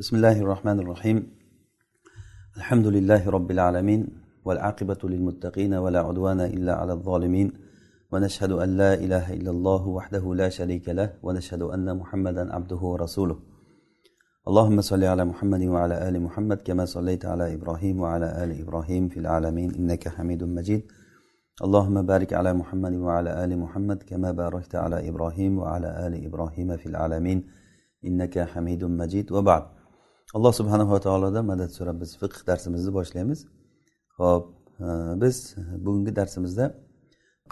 بسم الله الرحمن الرحيم الحمد لله رب العالمين والعاقبة للمتقين ولا عدوان إلا على الظالمين ونشهد أن لا إله إلا الله وحده لا شريك له ونشهد أن محمدا عبده ورسوله اللهم صل على محمد وعلى آل محمد كما صليت على إبراهيم وعلى آل إبراهيم في العالمين إنك حميد مجيد اللهم بارك على محمد وعلى آل محمد كما باركت على إبراهيم وعلى آل إبراهيم في العالمين إنك حميد مجيد وبعد alloh subhanava taolodan madad so'rab biz fiqh darsimizni boshlaymiz. Ho'p e, biz bugungi darsimizda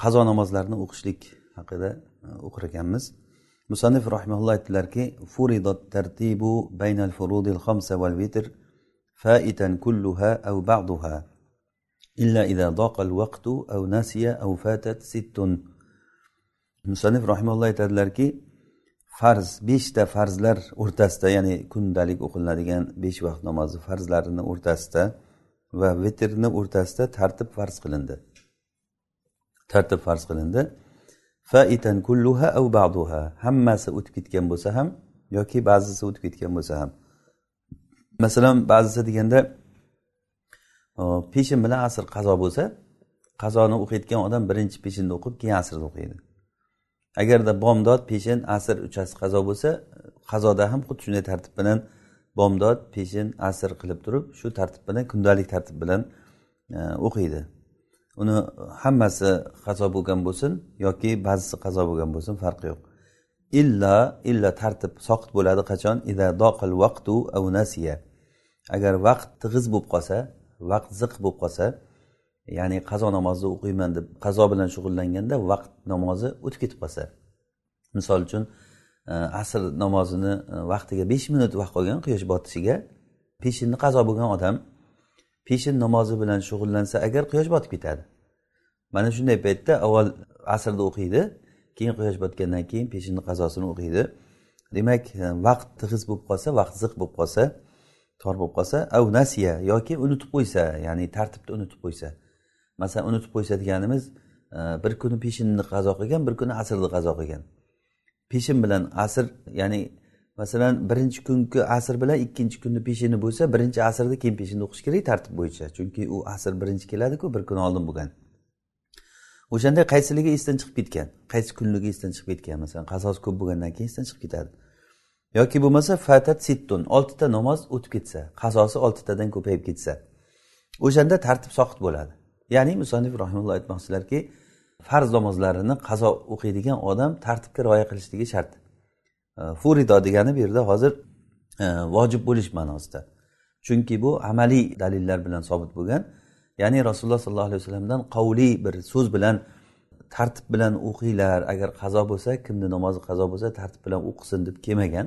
qazo namozlarini o'qishlik haqida e, o'qir ekanmiz musannif rahimaulloh aytdilarki furidat tartibu baynal furudil khamsa val vitr faitan كلها aw بعضها illa idza daqa al أو aw nasiya aw fatat مصنف musannif الله aytadilarki farz beshta farzlar o'rtasida ya'ni kundalik o'qilinadigan besh vaqt namozi farzlarini o'rtasida va vitrni o'rtasida tartib farz qilindi. Tartib farz qilindi. Faitan kulluha av ba'duha. Hammasi o'tib ketgan bo'lsa ham yoki ba'zisi o'tib ketgan bo'lsa ham. Masalan ba'zisi deganda peshin bilan asr qazo bo'lsa qazoni o'qiyotgan odam birinchi peshinni o'qib keyin asrni o'qiydi. Agarda bomdod peshin asr uchasi qazo bo'lsa qazoda ham xuddi shunday tartib bilan bomdod peshin asr qilib turib shu tartib bilan kundalik tartib bilan e, o'qiydi. Uni hammasi qazo bo'lgan bo'lsin yoki ba'zisi qazo bo'lgan bo'lsin farqi yo'q. Illa illa tartib soqit bo'ladi qachon? Ida doqil vaqtu av nasiya. Agar vaqt tig'iz bo'lib qolsa vaqt ziq bo'lib qolsa ya'ni qazo namozini o'qiyman deb qazo bilan shug'ullanganda vaqt namozi o'tib ketib qolsa. Misol uchun e, asr namozini e, vaqtiga besh minut vaqt qolgan quyosh botishiga peshinni qazo bo'lgan odam peshin namozi bilan shug'ullansa agar quyosh botib ketadi. Mana shunday paytda avval asrni o'qiydi keyin quyosh botgandan keyin peshinni qazosini o'qiydi. Demak e, vaqt tig'iz bo'lib qolsa vaqt ziq bo'lib qolsa tor bo'lib qolsa av nasiya yoki unutib qo'ysa ya'ni tartibni unutib qo'ysa masalan unutib qo'yishadiganimiz e, bir kuni peshinni qazo qilgan bir kuni asrni qazo qilgan peshin bilan asr ya'ni masalan birinchi kungi asr bilan ikkinchi kunni peshini bo'lsa birinchi asrda keyin peshinni o'qish kerak tartib bo'yicha. Chunki u asr birinchi keladiku bir kun oldin bo'lgan. O'shanda qaysiligi esdan chiqib ketgan? Qaysi kunligi esdan chiqib ketgan? Masalan qazosi ko'p bo'lgandan keyin esdan chiqib ketadi. Yoki bo'lmasa fatat sittun oltita namoz o'tib ketsa qazosi oltitadan ko'payib ketsa. O'shanda tartib soqit bo'ladi. Ya'ni musannif rahimulloh aytmoqchilarki farz namozlarini qazo o'qiydigan odam tartibga rioya qilishligi shart. E, Furido degani bu yerda hozir e, vojib bo'lish ma'nosida. Chunki bu amaliy dalillar bilan sobit bo'lgan. Ya'ni rasululloh sollallohu alayhi vasallamdan qavliy bir so'z bilan tartib bilan o'qinglar agar qazo bo'lsa kimni namozi qazo bo'lsa tartib bilan o'qisin deb kelmagan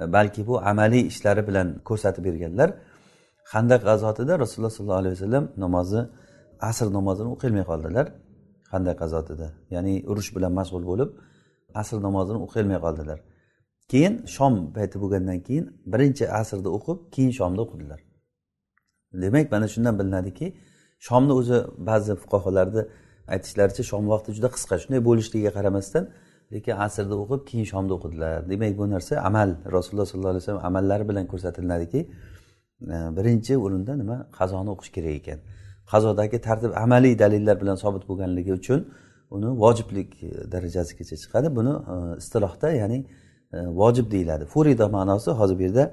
e, balki bu amaliy ishlari bilan ko'rsatib berganlar. Handaq g'azotida rasululloh sollallohu alayhi vasallam namozi asr namozini o'qiyolmay qoldilar. Qanday qazotida ya'ni urush bilan mashg'ul bo'lib asr namozini o'qiyolmay qoldilar. Keyin shom payti bo'lgandan keyin birinchi asrda o'qib keyin shomda o'qidilar. Demak mana shundan bilinadiki shomni o'zi ba'zi fuqarolarni aytishlaricha shom vaqti juda qisqa shunday bo'lishligiga qaramasdan lekin asrda o'qib keyin shomda o'qidilar. Demak bu narsa amal. Rasululloh sollallohu alayhi vasallam amallari bilan ko'rsatiladiki e, birinchi o'rinda nima? Qazoni o'qish kerak ekan. Qazodagi tartib amaliy dalillar bilan sobit bo'lganligi uchun uni vojiblik e, darajasigacha chiqadi. Buni e, istilohda ya'ni e, vojib deyiladi. Furida ma'nosi hozir bu yerda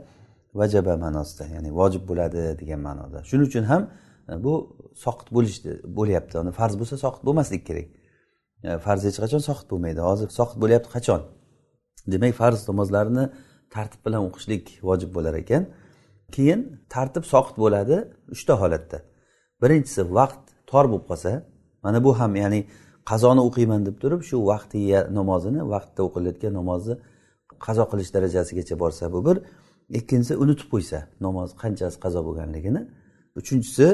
vajaba ma'nosida ya'ni vojib bo'ladi degan ma'noda. Shuning uchun ham bu soqit bo'lishdi bo'lyapti. Farz bo'lsa soqit bo'lmasligi kerak. Farz hech qachon soqit bo'lmaydi. Hozir soqit bo'lyapti qachon? Demak farz namozlarini tartib bilan o'qishlik vojib bo'lar ekan. Keyin tartib soqit bo'ladi uchta holatda. Birinchisi vaqt tor bo'lib qolsa mana bu ham ya'ni qazoni o'qiyman deb turib shu vaqti namozini vaqtda o'qilayotgan namozni qazo qilish darajasigacha borsa bu bir. Ikkinchisi unutib qo'ysa namoz qanchasi qazo bo'lganligini. Uchinchisi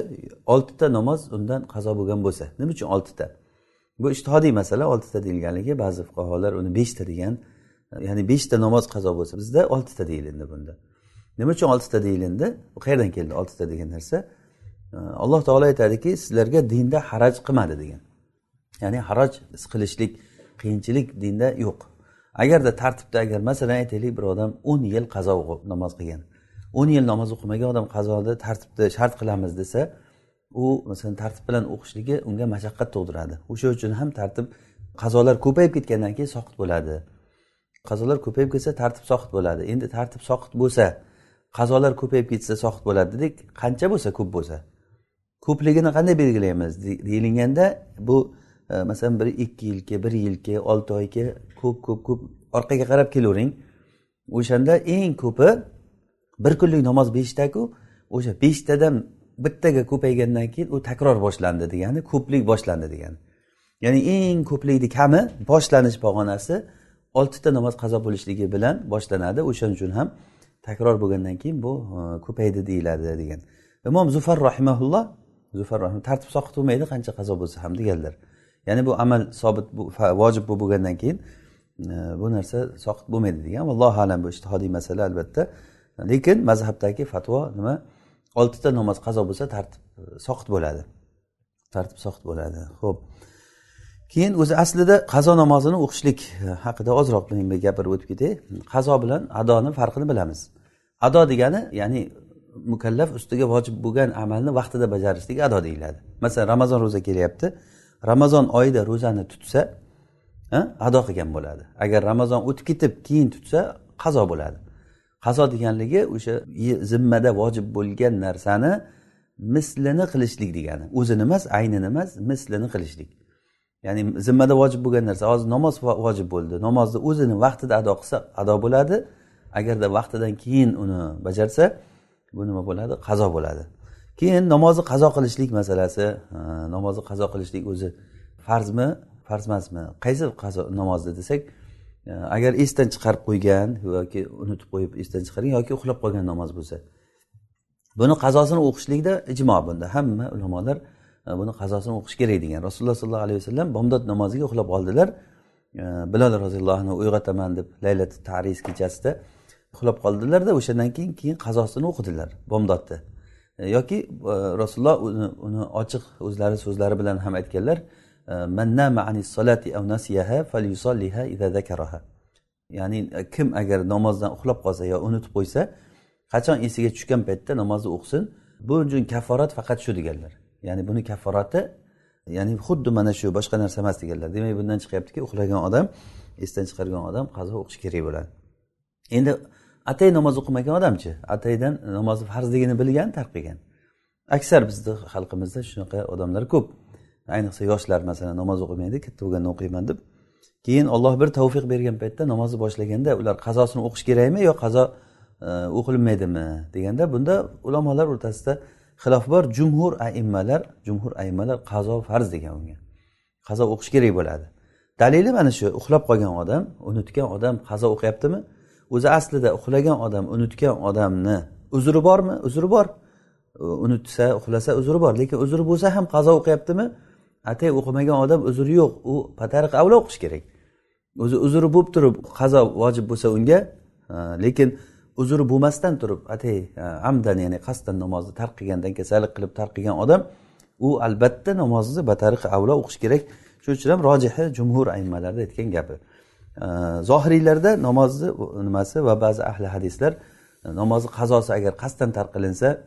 oltita namoz undan qazo bo'lgan bo'lsa. Nima uchun oltita? Bu ishtihodiy masala oltita deyilganligi ba'zi fuqarolar uni beshta degan ya'ni beshta namoz qazo bo'lsa bizda oltita deyilindi bunda. Nima uchun oltita deyilindi? Qayerdan keldi oltita degan narsa. Alloh taolo aytadiki sizlarga dinda haraj qilmadi degan. Ya'ni haraj qilishlik qiyinchilik dinda yo'q. Agarda tartibda agar masalan aytaylik bir odam o'n yil qazo o'qib namoz qilgan. O'n yil namoz o'qimagan odam qazoni tartibda shart qilamiz desa u masalan tartib bilan o'qishligi unga mashaqqat tug'diradi. O'sha uchun ham tartib qazolar ko'payib ketgandan keyin soqit bo'ladi. Qazolar ko'payib ketsa tartib soqit bo'ladi. Endi tartib soqit bo'lsa qazolar ko'payib ketsa soqit bo'ladi dedik qancha bo'lsa ko'p bo'lsa. Ko'pligini qanday belgilaymiz? Deyilganda bu e, masalan bir ikki yilga bir yilga olti oyga ko'p ko'p ko'p orqaga qarab kelavering o'shanda eng ko'pi bir kunlik namoz beshtaku o'sha beshtadan bittaga ko'paygandan keyin u takror boshlandi degani ko'plik boshlandi degani. Ya'ni eng ko'plikni kami boshlanish pog'onasi oltita namoz qazo bo'lishligi bilan boshlanadi. O'shaning uchun ham takror bo'lgandan keyin bu e, ko'paydi deyiladi degan imom zufar rahimaulloh zufar rahim tartib soqit bo'lmaydi qancha qazo bo'lsa ham deganlar. Ya'ni bu amal sobit vojib bo'lgandan keyin e, bu narsa soqit bo'lmaydi degan allohu alam bu ishtihodiy masala albatta. Lekin mazhabdagi fatvo nima? Oltita namoz qazo bo'lsa tartib e, soqit bo'ladi. Tartib soqit bo'ladi. Ho'p keyin o'zi aslida qazo namozini o'qishlik e, haqida ozroq men gapirib o'tib ketay. Qazo bilan adoni farqini bilamiz. Ado degani ya'ni mukallaf ustiga vojib bo'lgan amalni vaqtida bajarishlik ado deyiladi. Masalan ramazon ro'za kelyapti. Ramazon oyida ro'zani tutsa ado qilgan bo'ladi. Agar ramazon o'tib ketib keyin tutsa qazo bo'ladi. Qazo deganligi o'sha zimmada vojib bo'lgan narsani mislini qilishlik degani. O'zini emas aynini emas mislini qilishlik. Ya'ni zimmada vojib bo'lgan narsa hozir namoz vojib bo'ldi. Namozni o'zini vaqtida ado qilsa ado bo'ladi. Agarda vaqtidan keyin uni bajarsa bu nima bo'ladi? Qazo bo'ladi. Keyin namozni qazo qilishlik masalasi. Namozni qazo qilishlik o'zi farzmi farz emasmi qaysi qazo namozni desak e, agar esdan chiqarib qo'ygan yoki unutib qo'yib esdan chiqargan yoki uxlab qolgan namoz bo'lsa. Buni qazosini o'qishlikda ijmo bunda. Hamma ulamolar e, buni qazosini o'qish kerak degan. Rasululloh sollallohu alayhi vasallam bomdod namoziga uxlab qoldilar e, bilol roziyallohu anhu uyg'otaman deb laylati tariz kechasida uxlab qoldilarda o'shandan keyin keyin qazosini o'qidilar bomdodni e, yoki e, rasululloh uni ochiq o'zlari so'zlari bilan ham aytganlar e, ya'ni kim agar namozdan uxlab qolsa yo unutib qo'ysa qachon esiga tushgan paytda namozni o'qisin? Bu uchun kafforat faqat shu deganlar. Ya'ni buni kafforati ya'ni xuddi mana shu boshqa narsa emas deganlar. Demak bundan chiqyaptiki uxlagan odam esdan chiqargan odam qazo o'qishi kerak bo'ladi. Endi atay namoz o'qimagan odamchi. Ataydan namozni farzligini bilgan tark qilgan aksar bizni xalqimizda shunaqa odamlar ko'p. Ayniqsa yoshlar masalan namoz o'qimaydi katta bo'lganda o'qiyman deb. Keyin olloh bir tavfiq bergan paytda namozni boshlaganda ular qazosini o'qish kerakmi yo qazo e, o'qilmaydimi deganda bunda ulamolar o'rtasida xilof bor. Jumhur aimmalar jumhur aimmalar qazo farz degan unga. Qazo o'qish kerak bo'ladi. Dalili mana shu uxlab qolgan odam unutgan odam qazo o'qiyaptimi? O'zi aslida uxlagan odam unutgan odamni uzri bormi? Uzri bor. Unutsa uxlasa uzri bor lekin uzri bo'lsa ham qazo o'qiyaptimi? Atay o'qimagan odam uzri yo'q. U patariq avlo o'qish kerak. O'zi uzri bo'lib turib qazo vojib bo'lsa unga lekin uzri bo'lmasdan turib atay amdan ya'ni qasddan namozni tark qilgandan kasallik qilib tark qilgan odam u albatta namozni batariq avlo o'qish kerak. Shuning uchun ham rojihi jumhur aymalarni aytgan gapi. Zohiriylarda namozni nimasi va ba'zi ahli hadislar e, namozni qazosi agar qasddan tark qilinsa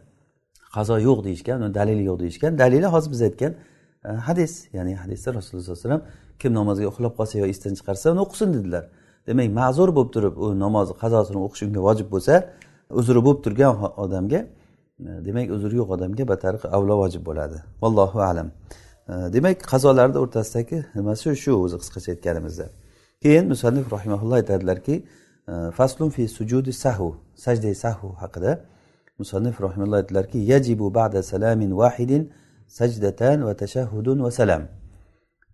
qazo yo'q deyishgan uni dalili yo'q deyishgan dalili hozir biz aytgan e, hadis. Ya'ni hadisda rasululloh sallallohu alayhi vasallam kim namozga uxlab qolsa yo esdan chiqarsa uni o'qisin dedilar. Demak ma'zur bo'lib turib u namozni qazosini o'qish unga vojib bo'lsa uzri bo'lib turgan odamga e, demak uzri yo'q odamga batariq avlo vojib bo'ladi. Vallohu alam. Demak qazolarni o'rtasidagi nimasi shu o'zi qisqacha aytganimizda. Keyin musannif rahimaulloh aytadilarki e, faslun fi sujudi sahu sajda sahu haqida musannif rahimalloh aytdilarki yajibu ba'da salamin vahidin sajdatan va tashahhudun va salam.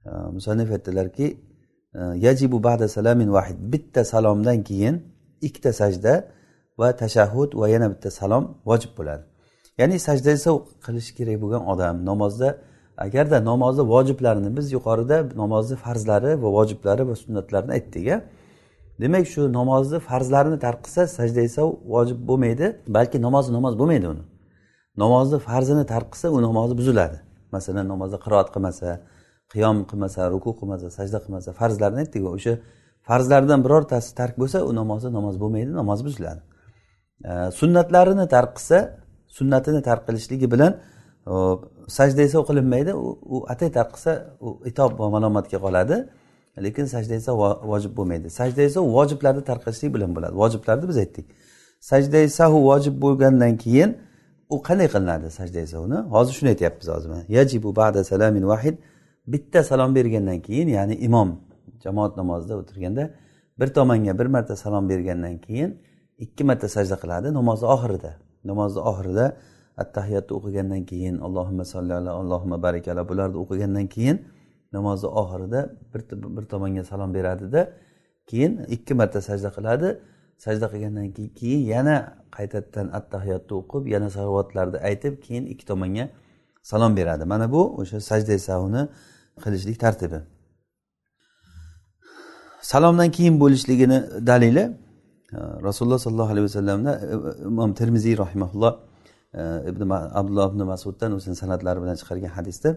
E, musannif aytdilarki e, yajibu ba'da salamin vahid bitta salomdan keyin ikkita sajda va tashahhud va yana bitta salom vojib bo'ladi. Ya'ni sajda esa qilish kerak bo'lgan odam namozda agarda namozni vojiblarini biz yuqorida namozni farzlari va vojiblari va sunnatlarini aytdik a demak shu namozni farzlarini tark qilsa sajda esa vojib bo'lmaydi balki namozi namoz bo'lmaydi uni. Namozni farzini tark qilsa u namozi buziladi. Masalan namozda qiroat qilmasa qiyom qilmasa ruku qilmasa sajda qilmasa farzlarni aytdik o'sha farzlardan birortasi tark bo'lsa u namozi namoz bo'lmaydi namoz buziladi. Sunnatlarini tark qilsa sunnatini tark qilishligi bilan sajda esa qilinmaydi. U atay tark qilsa u itob va malomatga qoladi. Lekin sajda esa vojib bo'lmaydi. Sajda esa vojiblarni tark qilishlik bilan bo'ladi. Vojiblarni biz aytdik. Sajda sahu vojib bo'lgandan keyin u qanday qilinadi sajda sahuni hozir shuni aytyapmiz hozir yajibu ba'da salamin vahid bitta salom bergandan keyin ya'ni imom jamoat namozida o'tirganda bir tomonga bir marta salom bergandan keyin ikki marta sajda qiladi. Namozni oxirida. Namozni oxirida attahiyatni o'qigandan keyin allohimma solli ala allohimma barakala bularni o'qigandan keyin namozni oxirida bir, bir tomonga salom beradida keyin ikki marta sajda qiladi. Sajda qilgandan keyin yana qaytadan attahiyatni o'qib yana salovatlarni aytib keyin ikki tomonga salom beradi. Mana bu o'sha sajda savni qilishlik tartibi. Salomdan keyin bo'lishligini dalili rasululloh sollallohu alayhi vasallamda imom termiziy rahimaulloh ibn abdulloh ibn masuddan o'zini sanatlari bilan chiqargan hadisda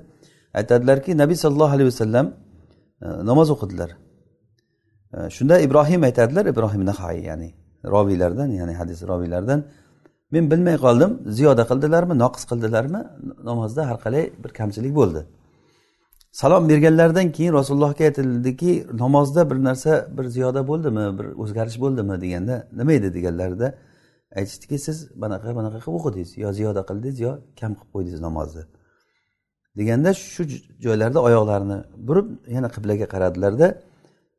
aytadilarki nabiy sollallohu alayhi vasallam e, namoz o'qidilar. E, shunda ibrohim aytadilar ibrohim nahoiy ya'ni robiylardan ya'ni hadis robiylardan men bilmay qoldim ziyoda qildilarmi noqis qildilarmi namozda har qalay bir kamchilik bo'ldi. Salom berganlaridan keyin rasulullohga aytildiki namozda bir narsa bir ziyoda bo'ldimi bir o'zgarish bo'ldimi? deganda nima edi? deganlarida aytishdiki siz bunaqa bunaqa qilib o'qidingiz. Yo ziyoda qildingiz yo kam qilib qo'ydingiz namozni. Deganda shu joylarda oyoqlarini burib yana qiblaga qaradilarda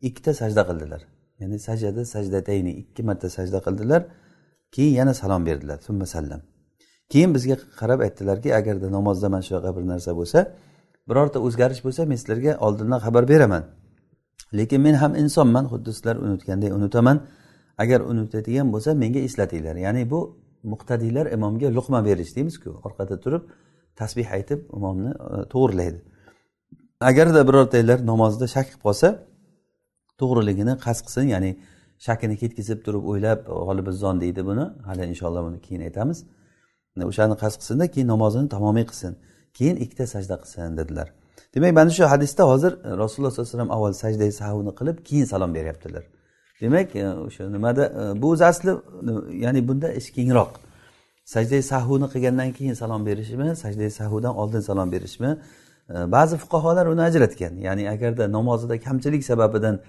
ikkita sajda qildilar. Ya'ni sajada sajdatayni ikki marta sajda qildilar keyin yana salom berdilar. Summa sallam. Keyin bizga qarab aytdilarki agarda namozda mana shunaqa bir narsa bo'lsa birorta o'zgarish bo'lsa men sizlarga oldindan xabar beraman. Lekin men ham insonman xuddi sizlar unutganday unutaman. Agar unutadigan bo'lsa menga eslatinglar. Ya'ni bu muqtadiylar imomga luqma berish deymizku. Orqada turib tasbih aytib imomni e, to'g'rilaydi. To'g'irlaydi agarda birortanglar namozda shak qilib qolsa to'g'riligini qasd qilsin. Ya'ni shakini ketkizib turib o'ylab g'olibizzon deydi buni. Hali inshaalloh buni keyin aytamiz. O'shani qasd qilsinda keyin namozini tamomiy qilsin. Keyin ikkita sajda qilsin dedilar. Demak mana shu hadisda hozir rasululloh sollallohu alayhi vasallam avval sajda sahvni qilib keyin salom beryaptilar. Demak e, o'sha nimada e, bu asli e, ya'ni bunda ish kengroq sajda sahvni qilgandan keyin salom berishmi sajda sahvdan oldin salom berishmi? Ba'zi fuqarolar uni ajratgan. Ya'ni agarda namozida kamchilik sababidan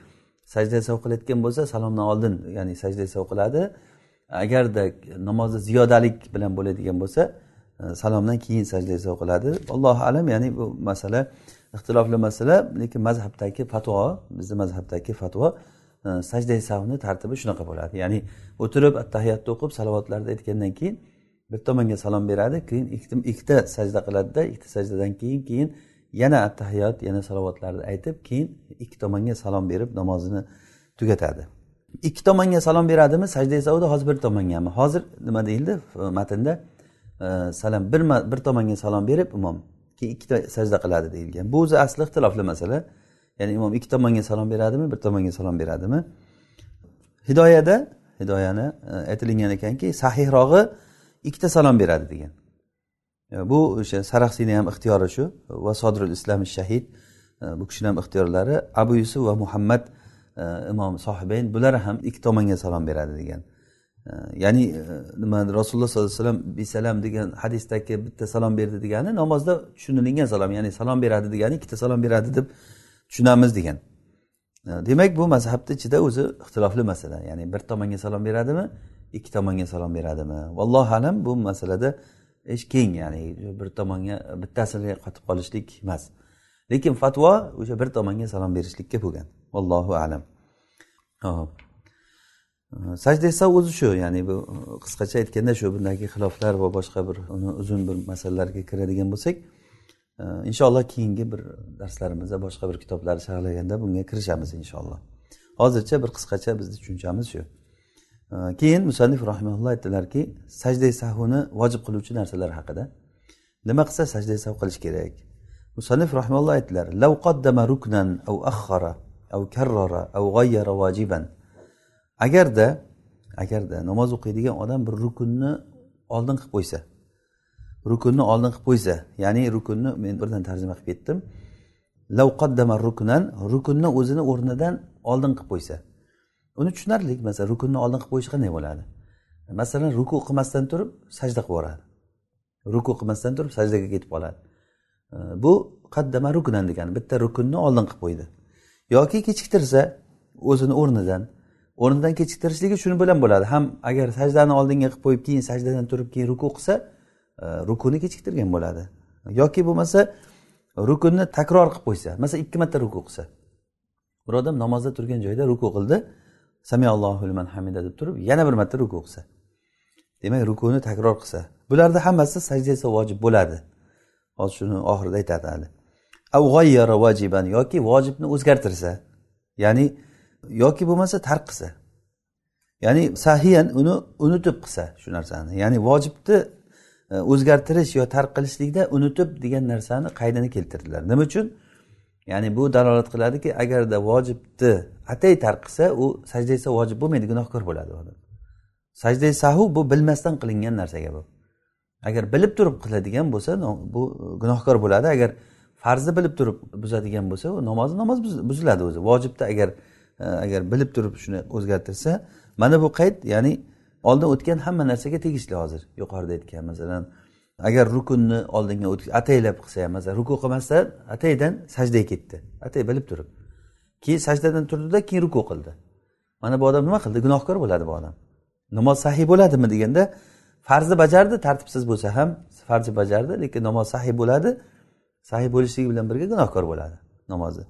sajda sav qilayotgan bo'lsa salomdan oldin ya'ni sajda sav qiladi. Agarda namozda ziyodalik bilan bo'ladigan bo'lsa salomdan keyin sajda sav qiladi. Allohu alam ya'ni bu masala ixtilofli masala lekin mazhabdagi fatvo bizni mazhabdagi fatvo E, sajda savni tartibi shunaqa bo'ladi. Ya'ni o'tirib attahiyatni o'qib salovatlarni aytgandan keyin bir tomonga salom beradi keyin ikkita sajda qiladida ikkita sajdadan keyin keyin yana attahiyot yana salovatlarni aytib keyin ikki tomonga salom berib namozini tugatadi. Ikki tomonga salom beradimi? Sajda savda hozir bir tomongami hozir nima deyildi? Matnda e, salom bir bir tomonga salom berib imom keyin ikkita sajda qiladi deyilgan. Bu o'zi asli ixtilofli masala. Ya'ni imom ikki tomonga salom beradimi bir tomonga salom beradimi? Hidoyada hidoyani e, aytilingan ekanki sahihrog'i ikkita salom beradi degan. Bu o'sha saraxsini ham ixtiyori shu va sodirul islom shahid e, bu kishini ham ixtiyorlari. Abu yusuf va muhammad e, imom sohibayn bular ham ikki tomonga salom beradi degan. Ya'ni nima rasululloh sollallohu alayhi vasallam bisalam degan hadisdagi bitta salom berdi degani namozda tushunilingan salom ya'ni salom beradi degani ikkita salom beradi deb tushunamiz degan. Demak bu mazhabni ichida o'zi ixtilofli masala. Ya'ni bir tomonga salom beradimi ikki tomonga salom beradimi? Vallohu alam bu masalada ish keng. Ya'ni bir tomonga bittasiga qotib qolishlik emas. Lekin fatvo o'sha bir tomonga salom berishlikka bo'lgan. Vallohu alam. Hop. Sajda esa o'zi shu. Ya'ni bu qisqacha aytganda shu bundagi xiloflar va boshqa bir uni uzun bir masalalarga kiradigan bo'lsak inshaalloh keyingi bir darslarimizda boshqa bir kitoblarni sharhlaganda bunga kirishamiz inshaalloh. Hozircha bir qisqacha bizni tushunchamiz shu. Keyin musannif rahimaulloh aytdilarki sajda sahvni vojib qiluvchi narsalar haqida. Nima qilsa sajda sahv qilish kerak. Musannif rahimalloh aytdilar lav qaddama ruknan av axhara av karrara av g'ayyara vajiban agarda agarda namoz o'qiydigan odam bir rukunni oldin qilib qo'ysa rukunni oldin qilib qo'ysa ya'ni rukunni men birdan tarjima qilib ketdim. Lavqaddama ruknan rukunni o'zini o'rnidan oldin qilib qo'ysa. Uni tushunarli masalan rukunni oldin qilib qo'yish qanday bo'ladi? Masalan ruku qilmasdan turib sajda qilib yuboradi. Ruku qilmasdan turib sajdaga ketib qoladi. Bu qaddama ruknan degani bitta rukunni oldin qilib qo'ydi. Yoki kechiktirsa o'zini o'rnidan o'rnidan kechiktirishligi shuni bilan bo'ladi. Ham agar sajdani oldinga qilib qo'yib keyin sajdadan turib keyin ruku qilsa E, rukuni kechiktirgan bo'ladi. Yoki bo'lmasa rukunni takror qilib qo'ysa masalan ikki marta ruku qilsa. Bir odam namozda turgan joyda ruku qildi samiallohu liman hamida deb turib yana bir marta ruku qilsa. Demak rukuni takror qilsa. Bularni hammasi sajda esa vojib bo'ladi. Hozir shuni oxirida aytadi hali. Yoki vojibni o'zgartirsa ya'ni yoki bo'lmasa tark qilsa. Ya'ni sahiyan uni unutib qilsa shu narsani. Ya'ni vojibni E, o'zgartirish yo tark qilishlikda unutib degan narsani qaydini keltirdilar. Nima uchun? Ya'ni bu dalolat qiladiki agarda vojibni atay tark u sajda esa vojib bo'lmaydi gunohkor bo'ladi odam. Sajda sahu bu bilmasdan qilingan narsaga bu. Agar bilib turib qiladigan bo'lsa bu gunohkor bo'ladi. Agar farzni bilib turib buzadigan bo'lsa u namozi namoz buziladi o'zi. Vojibni agar e, agar bilib turib shuni o'zgartirsa mana bu qayd ya'ni oldin o'tgan hamma narsaga tegishli hozir. Yuqorida aytgan masalan agar rukunni oldinga ataylab qilsa ham masalan ruku qilmasdan ataydan sajdaga ketdi. Atay bilib turib. Keyin sajdadan turdida keyin ruku qildi. Mana bu odam nima qildi? Gunohkor bo'ladi bu odam. Namoz sahiy bo'ladimi deganda farzni bajardi tartibsiz bo'lsa ham farzni bajardi lekin namoz sahiy bo'ladi sahiy bo'lishligi bilan birga gunohkor bo'ladi namozi.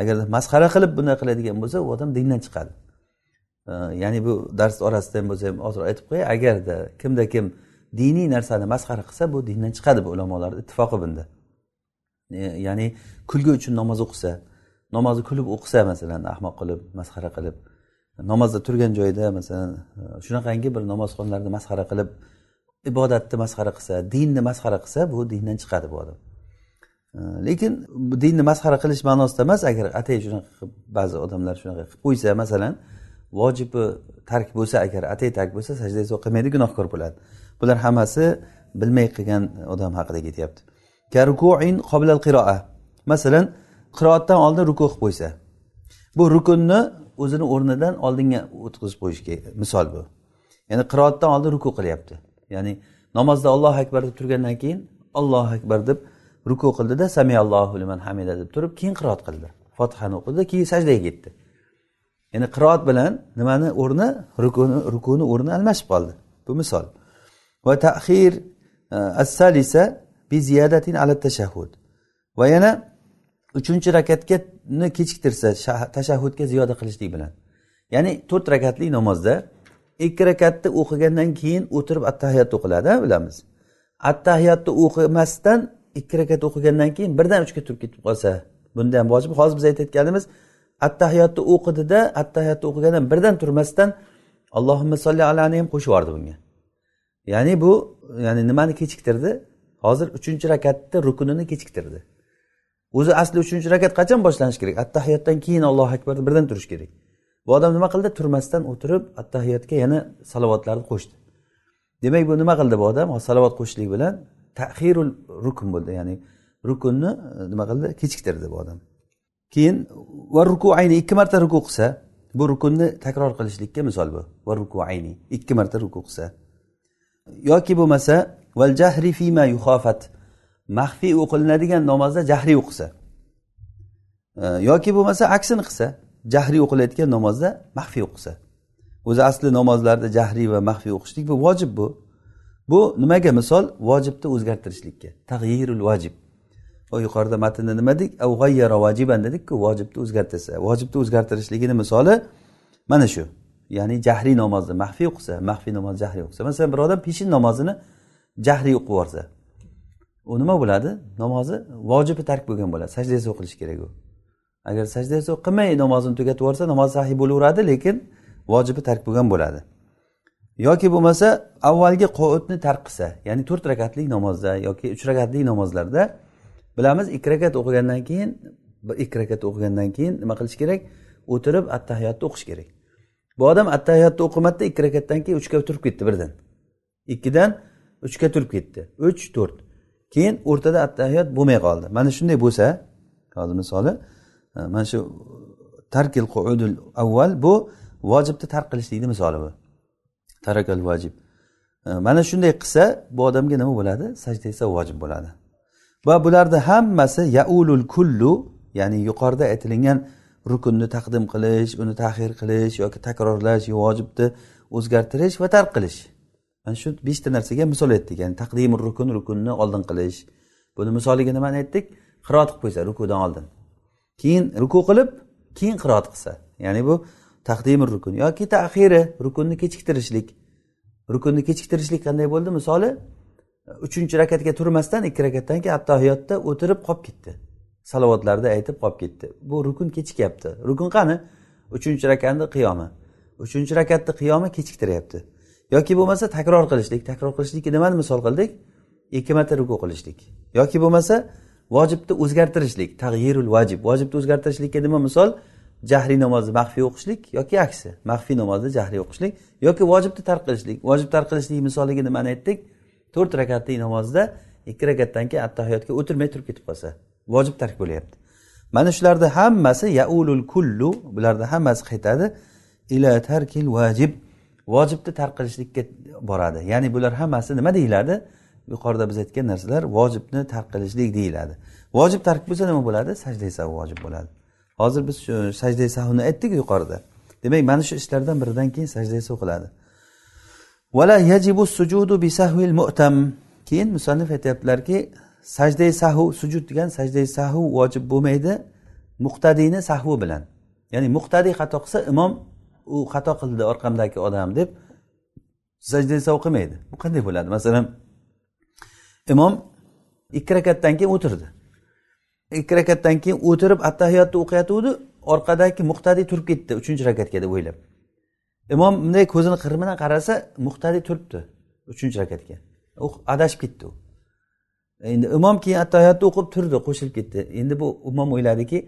Agar masxara qilib bunday qiladigan bo'lsa u odam dindan chiqadi. Ya'ni bu dars orasida ham bo'lsa ham hozir aytib qo'yay agarda kimda kim diniy narsani masxara qilsa bu dindan chiqadi bu ulamolar ittifoqi bunda. Ya'ni kulgi uchun namoz o'qisa namozni kulib o'qisa masalan ahmoq qilib masxara qilib namozda turgan joyda masalan e, shunaqangi bir namozxonlarni masxara qilib ibodatni masxara qilsa dinni masxara qilsa bu dindan chiqadi bu odam. Lekin dinni masxara qilish ma'nosida emas agar atay shunaqa qilib ba'zi odamlar shunaqa qilib qo'ysa masalan vojibi tark bo'lsa agar atay tark bo'lsa sajda esa qilmaydi gunohkor bo'ladi. Bular hammasi bilmay qilgan odam haqida ketyapti. Masalan qiroatdan oldin ruku qilib qo'ysa. Bu rukunni o'zini o'rnidan oldinga o'tkazib qo'yish misol bu. Ya'ni qiroatdan oldin ruku qilyapti. Ya'ni namozda ollohu akbar deb turgandan keyin ollohu akbar deb ruku qildida samiallohu liman hamida deb turib keyin qiroat qildi. Fotihani o'qidi keyin sajdaga ketdi. Ya'ni qiroat bilan nimani o'rni rukuni rukuni o'rni almashib qoldi. Bu misol. Va tahir e, assalisa as salisa bi ziyadatin ala tashahhud. Va yana uchinchi rakatgani kechiktirsa tashahhudga ziyoda qilishlik bilan. Ya'ni to'rt rakatli namozda ikki rakatni o'qigandan keyin o'tirib attahiyat o'qiladi bilamiz. Attahiyatni o'qimasdan ikki rakat o'qigandan keyin birdan uchga turib ketib qolsa bunda ham vojib. Hozir biz aytayotganimiz attahiyotni o'qidida attahiyotni o'qigandan birdan turmasdan allohimma solli alani ham qo'shib yubordi bunga ya'ni bu ya'ni nimani kechiktirdi hozir uchinchi rakatni rukunini kechiktirdi o'zi asli uchinchi rakat qachon boshlanishi kerak attahiyotdan keyin allohu akbar birdan turish kerak bu odam nima qildi turmasdan o'tirib attahiyotga yana salovatlarni qo'shdi demak bu nima qildi bu odam salovat qo'shishlik bilan tahirul rukn bo'ldi ya'ni rukunni e, nima qildi kechiktirdi bu odam keyin va ruku ayni ikki marta ruku qilsa bu rukunni takror qilishlikka misol bu. Va ruku ayni ikki marta ruku qilsa. Yoki bo'lmasa val jahri fima yuhofat maxfiy o'qilinadigan namozda jahriy o'qisa yoki bo'lmasa aksini qilsa jahriy o'qilayotgan namozda maxfiy o'qisa o'zi asli namozlarda jahriy va maxfiy o'qishlik bu vojib bu. Bu nimaga misol? Vojibni o'zgartirishlikka. Tag'yirul vojib. Yuqorida matnda nima dedik? Vajiban dedikku vojibni o'zgartirsa. Vojibni o'zgartirishligini misoli mana shu. Ya'ni jahriy namozni maxfiy o'qisa maxfiy namoz jahriy o'qisa. Masalan bir odam peshin namozini jahriy o'qib yuborsa u nima bo'ladi? Namozi vojibi tark bo'lgan bo'ladi. Sajdasi o'qilishi kerak u. Agar sajdasi qilmay namozini tugatib yuborsa namoz sahiy bo'laveradi lekin vojibi tark bo'lgan bo'ladi. Yoki bo'lmasa avvalgi qovutni tark qilsa ya'ni to'rt rakatlik namozda yoki uch rakatlik namozlarda bilamiz ikki rakat o'qigandan keyin ikki rakat o'qigandan keyin nima qilish kerak? O'tirib attahiyotni o'qish kerak. Bu odam attahiyotni o'qimadida ikki rakatdan keyin uchga turib ketdi birdan. Ikkidan uchga turib ketdi. Uch to'rt. Keyin o'rtada attahiyot bo'lmay qoldi. Mana shunday bo'lsa hozir misoli mana shu tarkil qudul avval bu vojibni tark qilishlikni misoli bu. Tarakal vojib. Mana shunday qilsa bu odamga nima bo'ladi? Sajda esa vojib bo'ladi. Va bularni hammasi yaulul kullu ya'ni yuqorida aytilingan rukunni taqdim qilish uni tahir qilish yoki takrorlash vojibni o'zgartirish va tark qilish. Mana shu beshta narsaga misol aytdik ya'ni taqdimi rukun rukunni oldin qilish. Buni misoliga nimani aytdik qiroat qilib qo'ysa rukudan oldin. Keyin ruku qilib keyin qiroat qilsa. Ya'ni bu taqdimi rukun yoki tahiri rukunni kechiktirishlik. Rukunni kechiktirishlik qanday bo'ldi? Misoli uchinchi rakatga turmasdan ikki rakatdan keyin attahiyotda o'tirib qolib ketdi. Salovatlarda aytib qolib ketdi. Bu rukun kechikyapti. Rukun qani? Uchinchi rakatni qiyomi uchinchi rakatni qiyomi kechiktiryapti yoki bo'lmasa takror qilishlik. Takror qilishlikka nimani misol qildik? Ikki marta ruku qilishlik. Yoki bo'lmasa vojibni o'zgartirishlik. Tag'yirul vajib vojibni o'zgartirishlikka nima misol? Jahriy namozni maxfiy o'qishlik yoki aksi? Maxfiy namozni jahriy o'qishlik yoki vojibni tark qilishlik. Vojib tark qilishlik misoliga nimani aytdik? To'rt rakatli namozda ikki rakatdan keyin attahiyotga o'tirmay turib ketib qolsa vojib tark bo'lyapti. Mana shularni hammasi yaulul kullu bularni hammasi qaytadi. Ila tarkil vajib vojibni tark qilishlikka boradi. Ya'ni bular hammasi nima deyiladi? Yuqorida biz aytgan narsalar vojibni tark qilishlik deyiladi. Vojib tark bo'lsa nima bo'ladi? Sajda esa vojib bo'ladi. Hozir biz shu sajda sahvni aytdik yuqorida. Demak mana shu ishlardan biridan keyin sajda qiladi. Vala yajibu sujudu bi mu'tam keyin musannif aytyaptilarki sajdai sahu sujud degan sajdai sahu vojib bo'lmaydi muqtadiyni sahvi bilan. Ya'ni muqtadiy xato qilsa imom u xato qildi orqamdagi odam deb sajdai sahu qilmaydi. Bu qanday bo'ladi? Masalan imom ikki rakatdan keyin o'tirdi. Ikki rakatdan keyin o'tirib attahiyotni o'qiyotgandi orqadagi muqtadiy turib ketdi uchinchi rakatga deb o'ylab. Imom bunday ko'zini qiri bilan qarasa muhtadiy turibdi uchinchi rakatga. U adashib ketdi u. Endi imom keyin attahiyotni o'qib turdi qo'shilib ketdi. Endi bu imom o'yladiki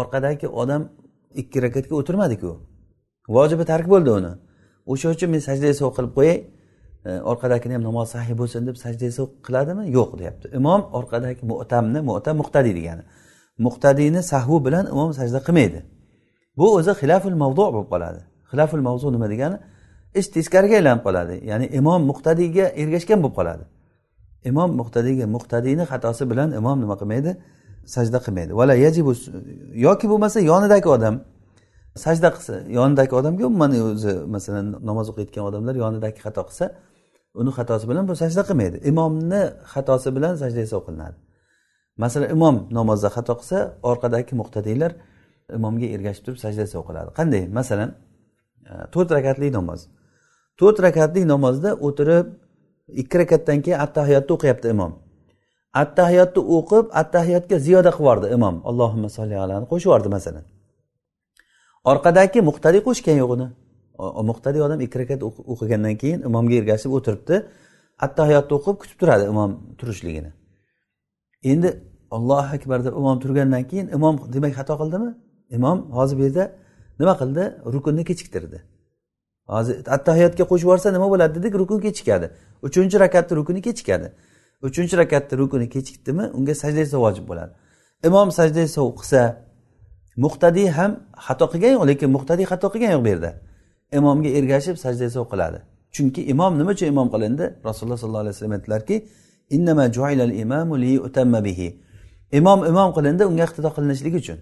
orqadagi odam ikki rakatga o'tirmadiku vojibi tark bo'ldi uni. O'sha uchun men sajda qilib qo'yay e, orqadagini ham namoz sahiy bo'lsin deb sajda qiladimi? Yo'q deyapti. Imom orqadagi mu'tamni mu'tam muqtadiy degani. Muqtadiyni sahvi bilan imom sajda qilmaydi. Bu o'zi xilaful mavdu bo'lib qoladi. Xilaful mavzu nima degani? Ish teskariga aylanib qoladi. Ya'ni imom muqtadiyga ergashgan bo'lib qoladi. Imom muqtadiyga muqtadiyni xatosi bilan imom nima qilmaydi? Sajda qilmaydi. Vala yajibu yoki bo'lmasa yonidagi odam sajda qilsa yonidagi odamga umuman o'zi masalan namoz o'qiyotgan odamlar yonidagi xato qilsa uni xatosi bilan bu sajda qilmaydi. Imomni xatosi bilan sajda esa o'qilinadi masalan imom namozda xato qilsa orqadagi muqtadiylar imomga ergashib turib sajda esa o'qiladi qanday? Masalan Э, to'rt rakatli namoz. To'rt rakatli namozda o'tirib ikki rakatdan keyin attahiyotni o'qiyapti imom. Attahiyotni o'qib attahiyotga ziyoda qilib yubordi imom. Allohimma solli alani qo'shib yubordi masalan. Orqadagi muqtadiy qo'shgan yo'q uni muqtadiy odam ikki rakat o'qigandan keyin imomga ergashib o'tiribdi. Attahiyotni o'qib kutib turadi imom turishligini. Endi ollohu akbar deb imom turgandan keyin imom demak xato qildimi? Imom hozir bu yerda nima qildi? Rukunni kechiktirdi. Hozir attahiyotga qo'shib yuborsa nima bo'ladi dedik rukun kechikadi. Uchinchi rakatni rukuni kechikadi. Uchinchi rakatni rukuni kechikdimi unga sajda vojib bo'ladi. Imom sajda qilsa muqtadiy ham xato qilgan yo'q lekin muqtadiy xato qilgan yo'q bu yerda. Imomga ergashib sajda esa qiladi. Chunki imom nima uchun imom qilindi? Rasululloh sollallohu alayhi vasallam aytdilarki imom imom qilindi unga iqtido qilinishligi uchun.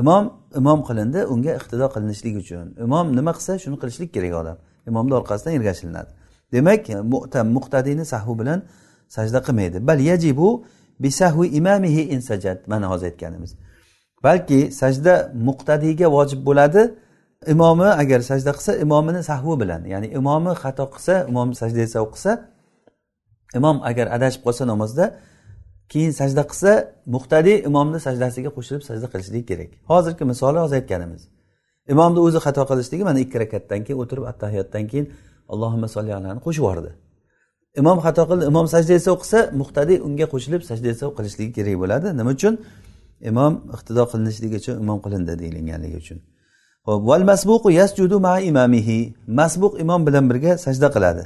Imom imom qilindi unga iqtido qilinishligi uchun. Imom nima qilsa shuni qilishlik kerak odam. Imomni orqasidan ergashilinadi. Demak mu'tam muqtadiyni sahvi bilan sajda qilmaydi. Bal yajibu bisahvi imamihi insajat mana hozir aytganimiz. Balki sajda muqtadiyga vojib bo'ladi imomi agar sajda qilsa imomini sahvi bilan. Ya'ni imomi xato qilsa imom sajda esa qilsa imom agar adashib qolsa namozda keyin sajda qilsa muqtadiy imomni sajdasiga qo'shilib sajda qilishligi kerak. Hozirgi misoli hozir aytganimiz. Imomni o'zi xato qilishligi mana ikki rakatdan keyin o'tirib attahiyotdan keyin allohimma solli alani qo'shib yubordi. Imom xato qildi imom sajda esa o'qisa muqtadiy unga qo'shilib sajda esa qilishligi kerak bo'ladi. Nima uchun? Imom iqtido qilinishligi uchun imom qilindi deyilganligi uchun. Val masbuqu yasjudu ma imamihi. Masbuq imom bilan birga sajda qiladi.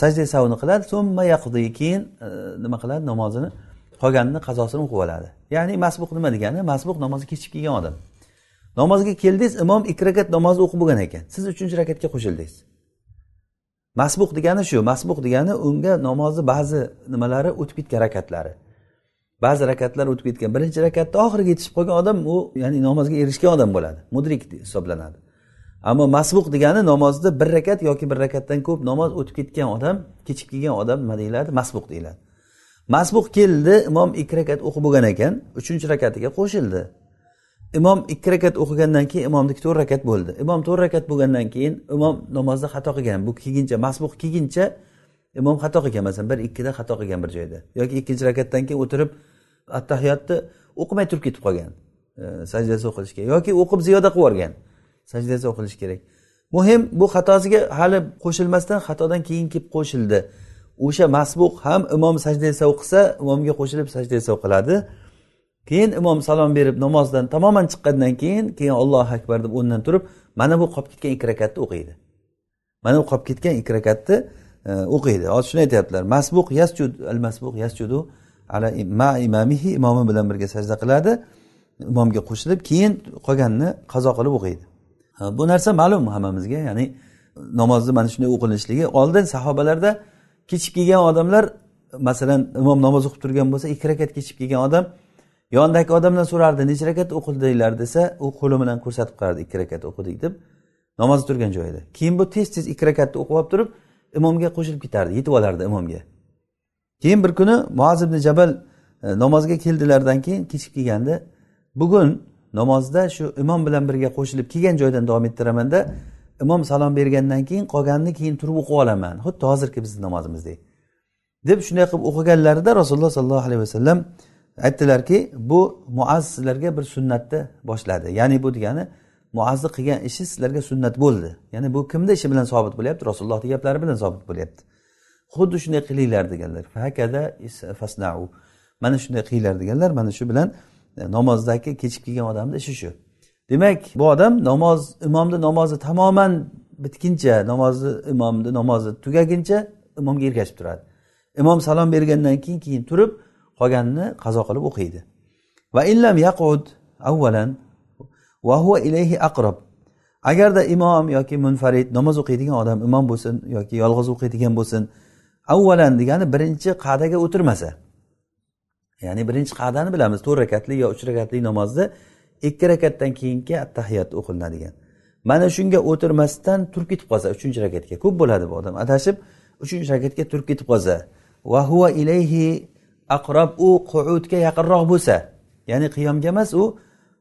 Sajda savni qiladi so'mma yaqdi keyin e, nima qiladi namozini qolganini qazosini o'qib oladi. Ya'ni masbuq nima degani? Masbuq namozni kechib kelgan odam. Namozga keldingiz imom ikki rakat namozni o'qib bo'lgan ekan. Siz uchinchi rakatga qo'shildingiz. Masbuq degani shu masbuq degani unga namozni ba'zi nimalari o'tib ketgan rakatlari. Ba'zi rakatlar o'tib ketgan birinchi rakatda oxiriga yetishib qolgan odam u ya'ni namozga erishgan odam bo'ladi. Mudrik hisoblanadi. Ammo masbuq degani namozda bir rakat yoki bir rakatdan ko'p namoz o'tib ketgan odam kechib kelgan odam nima deyiladi? Masbuq deyiladi. Masbuq keldi imom ikki rakat o'qib bo'lgan ekan uchinchi rakatiga qo'shildi. Imom ikki rakat o'qigandan keyin imomniki to'rt rakat bo'ldi. Imom to'rt rakat bo'lgandan keyin imom namozda xato qilgan. Bu kelguncha masbuq kelguncha imom xato qilgan. Masalan bir ikkida xato qilgan bir joyda. Yoki ikkinchi rakatdan keyin o'tirib attahiyotni o'qimay turib ketib qolgan e, sajdasi o'qilishga. Yoki o'qib ziyoda qilib yuborgan. Sajdasi o'qilishi kerak. Muhim bu xatosiga hali qo'shilmasdan xatodan keyin kelib qo'shildi. O'sha masbuq ham imom sajda o'qisa imomga qo'shilib sajda o'qiladi. Keyin imom salom berib namozdan tamoman chiqqandan keyin keyin allohu akbar deb o'rnidan turib mana bu qolib ketgan ikki rakatni o'qiydi. Mana bu qolib ketgan ikki rakatni e, o'qiydi. Hozir shuni aytyaptilar. Masbuq yasjud al masbuq yasjudu ala ma imamihi imomi bilan birga sajda qiladi. Imomga qo'shilib keyin qolganini qazo qilib o'qiydi. Bu narsa ma'lum hammamizga ya'ni namozni mana shunday o'qilishligi. Oldin sahobalarda kechib kelgan odamlar masalan imom namoz o'qib turgan bo'lsa ikki rakat kechib kelgan odam yonidagi odamdan so'rardi necha rakat o'qildinglar? desa u qo'li bilan ko'rsatib qo'yardi ikki rakat o'qidik deb namoz turgan joyida. Keyin bu tez tez ikki rakatni o'qib olib turib imomga qo'shilib ketardi yetib olardi imomga. Keyin bir kuni muaz ibn jabal e, namozga keldilardan keyin kechib kelganda bugun namozda shu imom bilan birga qo'shilib kelgan joydan davom ettiramanda imom salom bergandan keyin qolganini keyin turib o'qib olaman. Xuddi hozirgi bizni namozimizdek deb. Shunday qilib o'qiganlarida rasululloh sollallohu alayhi vasallam aytdilarki bu muaz sizlarga bir sunnatni boshladi. Ya'ni bu degani muazni qilgan ishi sizlarga sunnat bo'ldi. Ya'ni bu kimni ishi bilan sobit bo'lyapti? Rasulullohni gaplari bilan sobit bo'lyapti. Xuddi shunday qilinglar deganlar. Mana shunday qilinglar deganlar. Mana shu bilan namozdagi kechib kelgan odamni ishi shu demak bu odam namoz imomni namozi tamoman bitguncha namozni imomni namozi tugaguncha imomga ergashib turadi. Imom salom bergandan keyin keyin turib qolganini qazo qilib o'qiydi. Va illam yaqud avvalan va huva ilayhi aqrob agarda imom yoki munfarid namoz o'qiydigan odam imom bo'lsin yoki yolg'iz o'qiydigan bo'lsin avvalan degani birinchi qa'daga o'tirmasa ya'ni birinchi qa'dani bilamiz to'rt rakatli yo uch rakatli namozda ikki rakatdan keyingi attahiyat o'qilinadigan. Mana shunga o'tirmasdan turib ketib qolsa uchinchi rakatga ko'p bo'ladi bu odam. Adashib uchinchi rakatga turib ketib qolsa va huva ilayhi aqrob u qu'udga yaqinroq bo'lsa ya'ni qiyomga emas u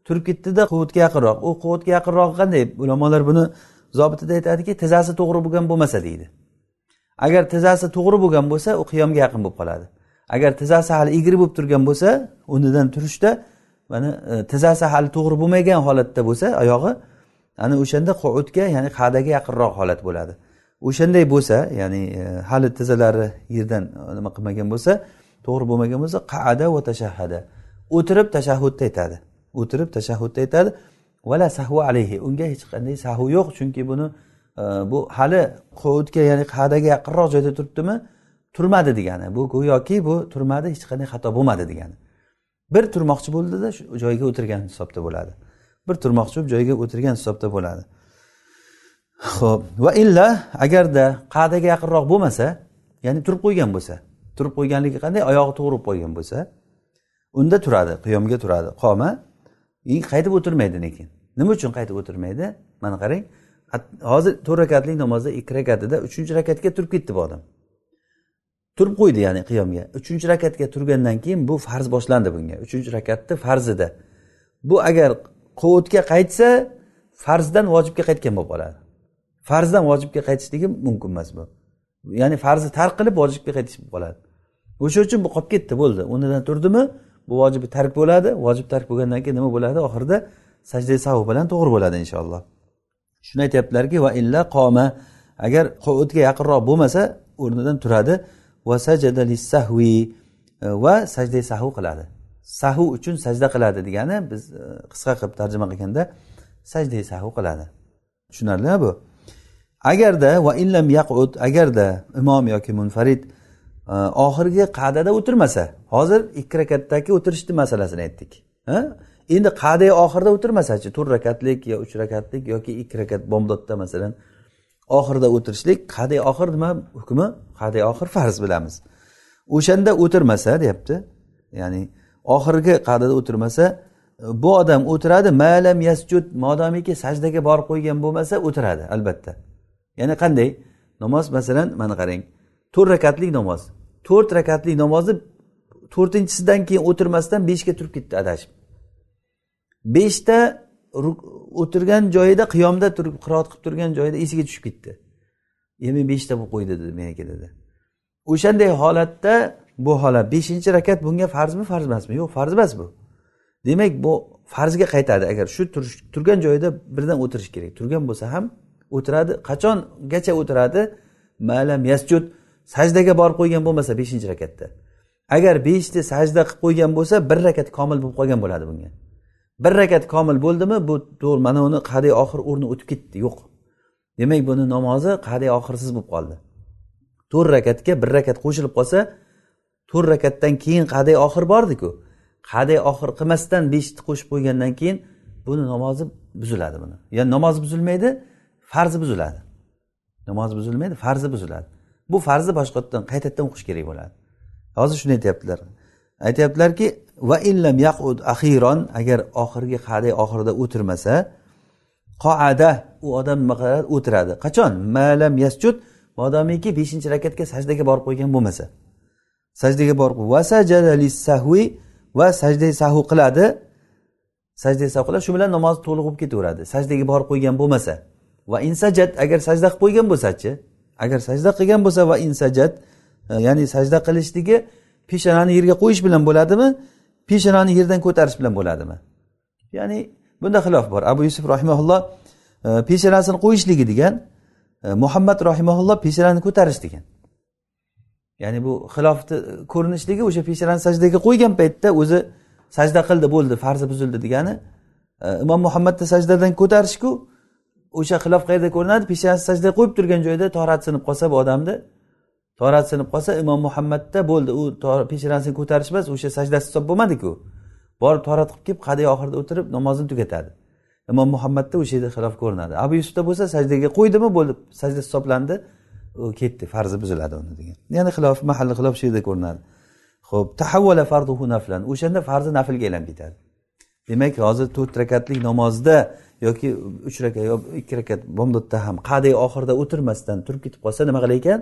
turib ketdida quvutga yaqinroq. U quvutga yaqinroq qanday? Ulamolar buni zobitida aytadiki tizzasi to'g'ri bo'lgan bo'lmasa deydi. Agar tizzasi to'g'ri bo'lgan bo'lsa u qiyomga yaqin bo'lib qoladi. Agar tizzasi hali egri bo'lib turgan bo'lsa o'rnidan turishda mana e, tizzasi hali to'g'ri bo'lmagan holatda bo'lsa oyog'i ana o'shanda quvutga ya'ni qa'daga yaqinroq holat bo'ladi. O'shanday bo'lsa ya'ni e, hali tizzalari yerdan e, nima qilmagan bo'lsa to'g'ri bo'lmagan bo'lsa qaada va tashahhada. O'tirib tashahhudda aytadi. O'tirib tashahhudda aytadi vala sahvu alayhi. Unga hech qanday sahu yo'q chunki buni bu hali quvutga ya'ni qadaga yaqinroq joyda turibdimi turmadi degani. Bu go'yoki bu turmadi hech qanday xato bo'lmadi degani. Bir turmoqchi bo'ldida shu joyiga o'tirgan hisobda bo'ladi. Bir turmoqchi bo'lib joyiga o'tirgan hisobda bo'ladi. Ho'p va illa agarda qa'daga yaqinroq bo'lmasa ya'ni turib qo'ygan bo'lsa turib qo'yganligi qanday oyog'i to'g'ri qo'ygan bo'lsa unda turadi qiyomga turadi. Qoma? Qaytib o'tirmaydi lekin. Nima uchun qaytib o'tirmaydi? Mana qarang. Hozir to'rt rakatlik namozda ikki rakatida uchinchi rakatga turib ketdi bu odam. Turib qo'ydi ya'ni qiyomga. Uchinchi rakatga turgandan keyin bu farz boshlandi bunga. Uchinchi rakatni farzida. Bu agar qovutga qaytsa farzdan vojibga qaytgan bo'lib qoladi. Farzdan vojibga qaytishligi mumkin emas bu. Ya'ni farzni tark qilib vojibga qaytish bo'lib qoladi. O'sha uchun bu qolib ketdi bo'ldi. O'rnidan turdimi? Bu vojibi tark bo'ladi. Vojib tark bo'lgandan keyin nima bo'ladi? Oxirida sajda sahu bilan to'g'ri bo'ladi inshaalloh. Shuni aytyaptilarki va illa qoma. Agar qovutga yaqinroq bo'lmasa o'rnidan turadi. E, va sajada lissahvi va sajda sahu qiladi. Sahu uchun sajda qiladi degani biz e, qisqa qilib tarjima qilganda sajda sahu qiladi. Tushunarlimi bu? Agarda va illam yaqud agarda imom yoki munfarid e, oxirgi qa'dada o'tirmasa hozir ikki rakatdagi o'tirishni masalasini aytdik endi qa'da oxirida o'tirmasachi to'rt rakatlik yo uch rakatlik yoki ikki rakat bomdodda masalan oxirida o'tirishlik qadiy oxir nima hukmi? Qadiy oxir farz bilamiz. O'shanda o'tirmasa deyapti ya'ni oxirgi qadada o'tirmasa bu odam o'tiradi malam yasjud modomiki sajdaga borib qo'ygan bo'lmasa o'tiradi albatta. Ya'ni qanday? Namoz masalan mana qarang to'rt rakatlik namoz. To'rt rakatlik namozni to'rtinchisidan keyin o'tirmasdan beshga turib ketdi adashib. Beshta o'tirgan joyida qiyomda turib qiroat qilib turgan joyida esiga tushib ketdi. E beshta bo'lib qo'ydi dedi meniki dedi. O'shanday holatda bu holat beshinchi rakat bunga farzmi farz emasmi yo'q farz emas bu. Demak bu farzga qaytadi. Agar shu turgan joyida birdan o'tirish kerak. Turgan bo'lsa ham o'tiradi. Qachongacha o'tiradi? Malam yasjud sajdaga borib qo'ygan bo'lmasa beshinchi rakatda. Agar beshta sajda qilib qo'ygan bo'lsa bir rakat komil bo'lib qolgan bo'ladi bunga. Bir rakat komil bo'ldimi bu to'g'ri mana uni qadiy oxir o'rni o'tib ketdi yo'q. Demak buni namozi qadiy oxirsiz bo'lib qoldi. To'rt rakatga bir rakat qo'shilib qolsa to'rt rakatdan keyin qadiy oxir bordiku. Qadiy oxir qilmasdan beshni qo'shib qo'ygandan keyin buni namozi buziladi buni. Ya'ni namozi buzilmaydi farzi buziladi. Namozi buzilmaydi farzi buziladi. Bu farzni boshqatdan qaytadan o'qish kerak bo'ladi. Hozir shuni aytyaptilar. Aytyaptilarki va illam yaqud axiron agar oxirgi qa'day oxirida o'tirmasa qoada u odam nima qiladi o'tiradi. Qachon? Malam yasjud modomiki beshinchi rakatga sajdaga borib qo'ygan bo'lmasa. Sajdaga borib va sahvi va sajda sahu qiladi. Sajda sahu qiladi shu bilan namozi to'liq bo'lib ketaveradi. Sajdaga borib qo'ygan bo'lmasa va insajat agar sajda qilib qo'ygan bo'lsachi agar sajda qilgan bo'lsa va insajat e, ya'ni sajda qilishligi peshonani yerga qo'yish bilan bo'ladimi? Peshonani yerdan ko'tarish bilan bo'ladimi? Ya'ni bunda xilof bor. Abu yusuf rahimaulloh e, peshonasini qo'yishligi degan e, muhammad rahimaulloh peshonani ko'tarish degan. Ya'ni bu xilofni ko'rinishligi o'sha peshonani sajdaga qo'ygan paytda o'zi sajda qildi bo'ldi farzi buzildi degani e, imom muhammadni sajdadan ko'tarishku o'sha xilof qayerda ko'rinadi? Peshonasi sajdaga qo'yib turgan joyda torat sinib qolsa bu odamni torat sinib qolsa imom muhammadda bo'ldi. U peshonasini ko'tarish emas o'sha sajdasi hisob bo'lmadiku. Borib torat qilib kelib qadiy oxirida o'tirib namozini tugatadi. Imom muhammadda o'sha yerda xilof ko'rinadi. Abu yusufda bo'lsa sajdaga qo'ydimi? Bo'ldi. Sajda hisoblandi. U ketdi farzi buziladi uni degan. Ya'ni xilof mahalli xilof shu yerda ko'rinadi. Ho'p tahavvala farduhu naflan. O'shanda farzi naflga aylanib ketadi. Demak hozir to'rt rakatlik namozda yoki uch rakat yo ikki rakat bomdodda ham qadiy oxirida o'tirmasdan turib ketib qolsa nima qilar ekan?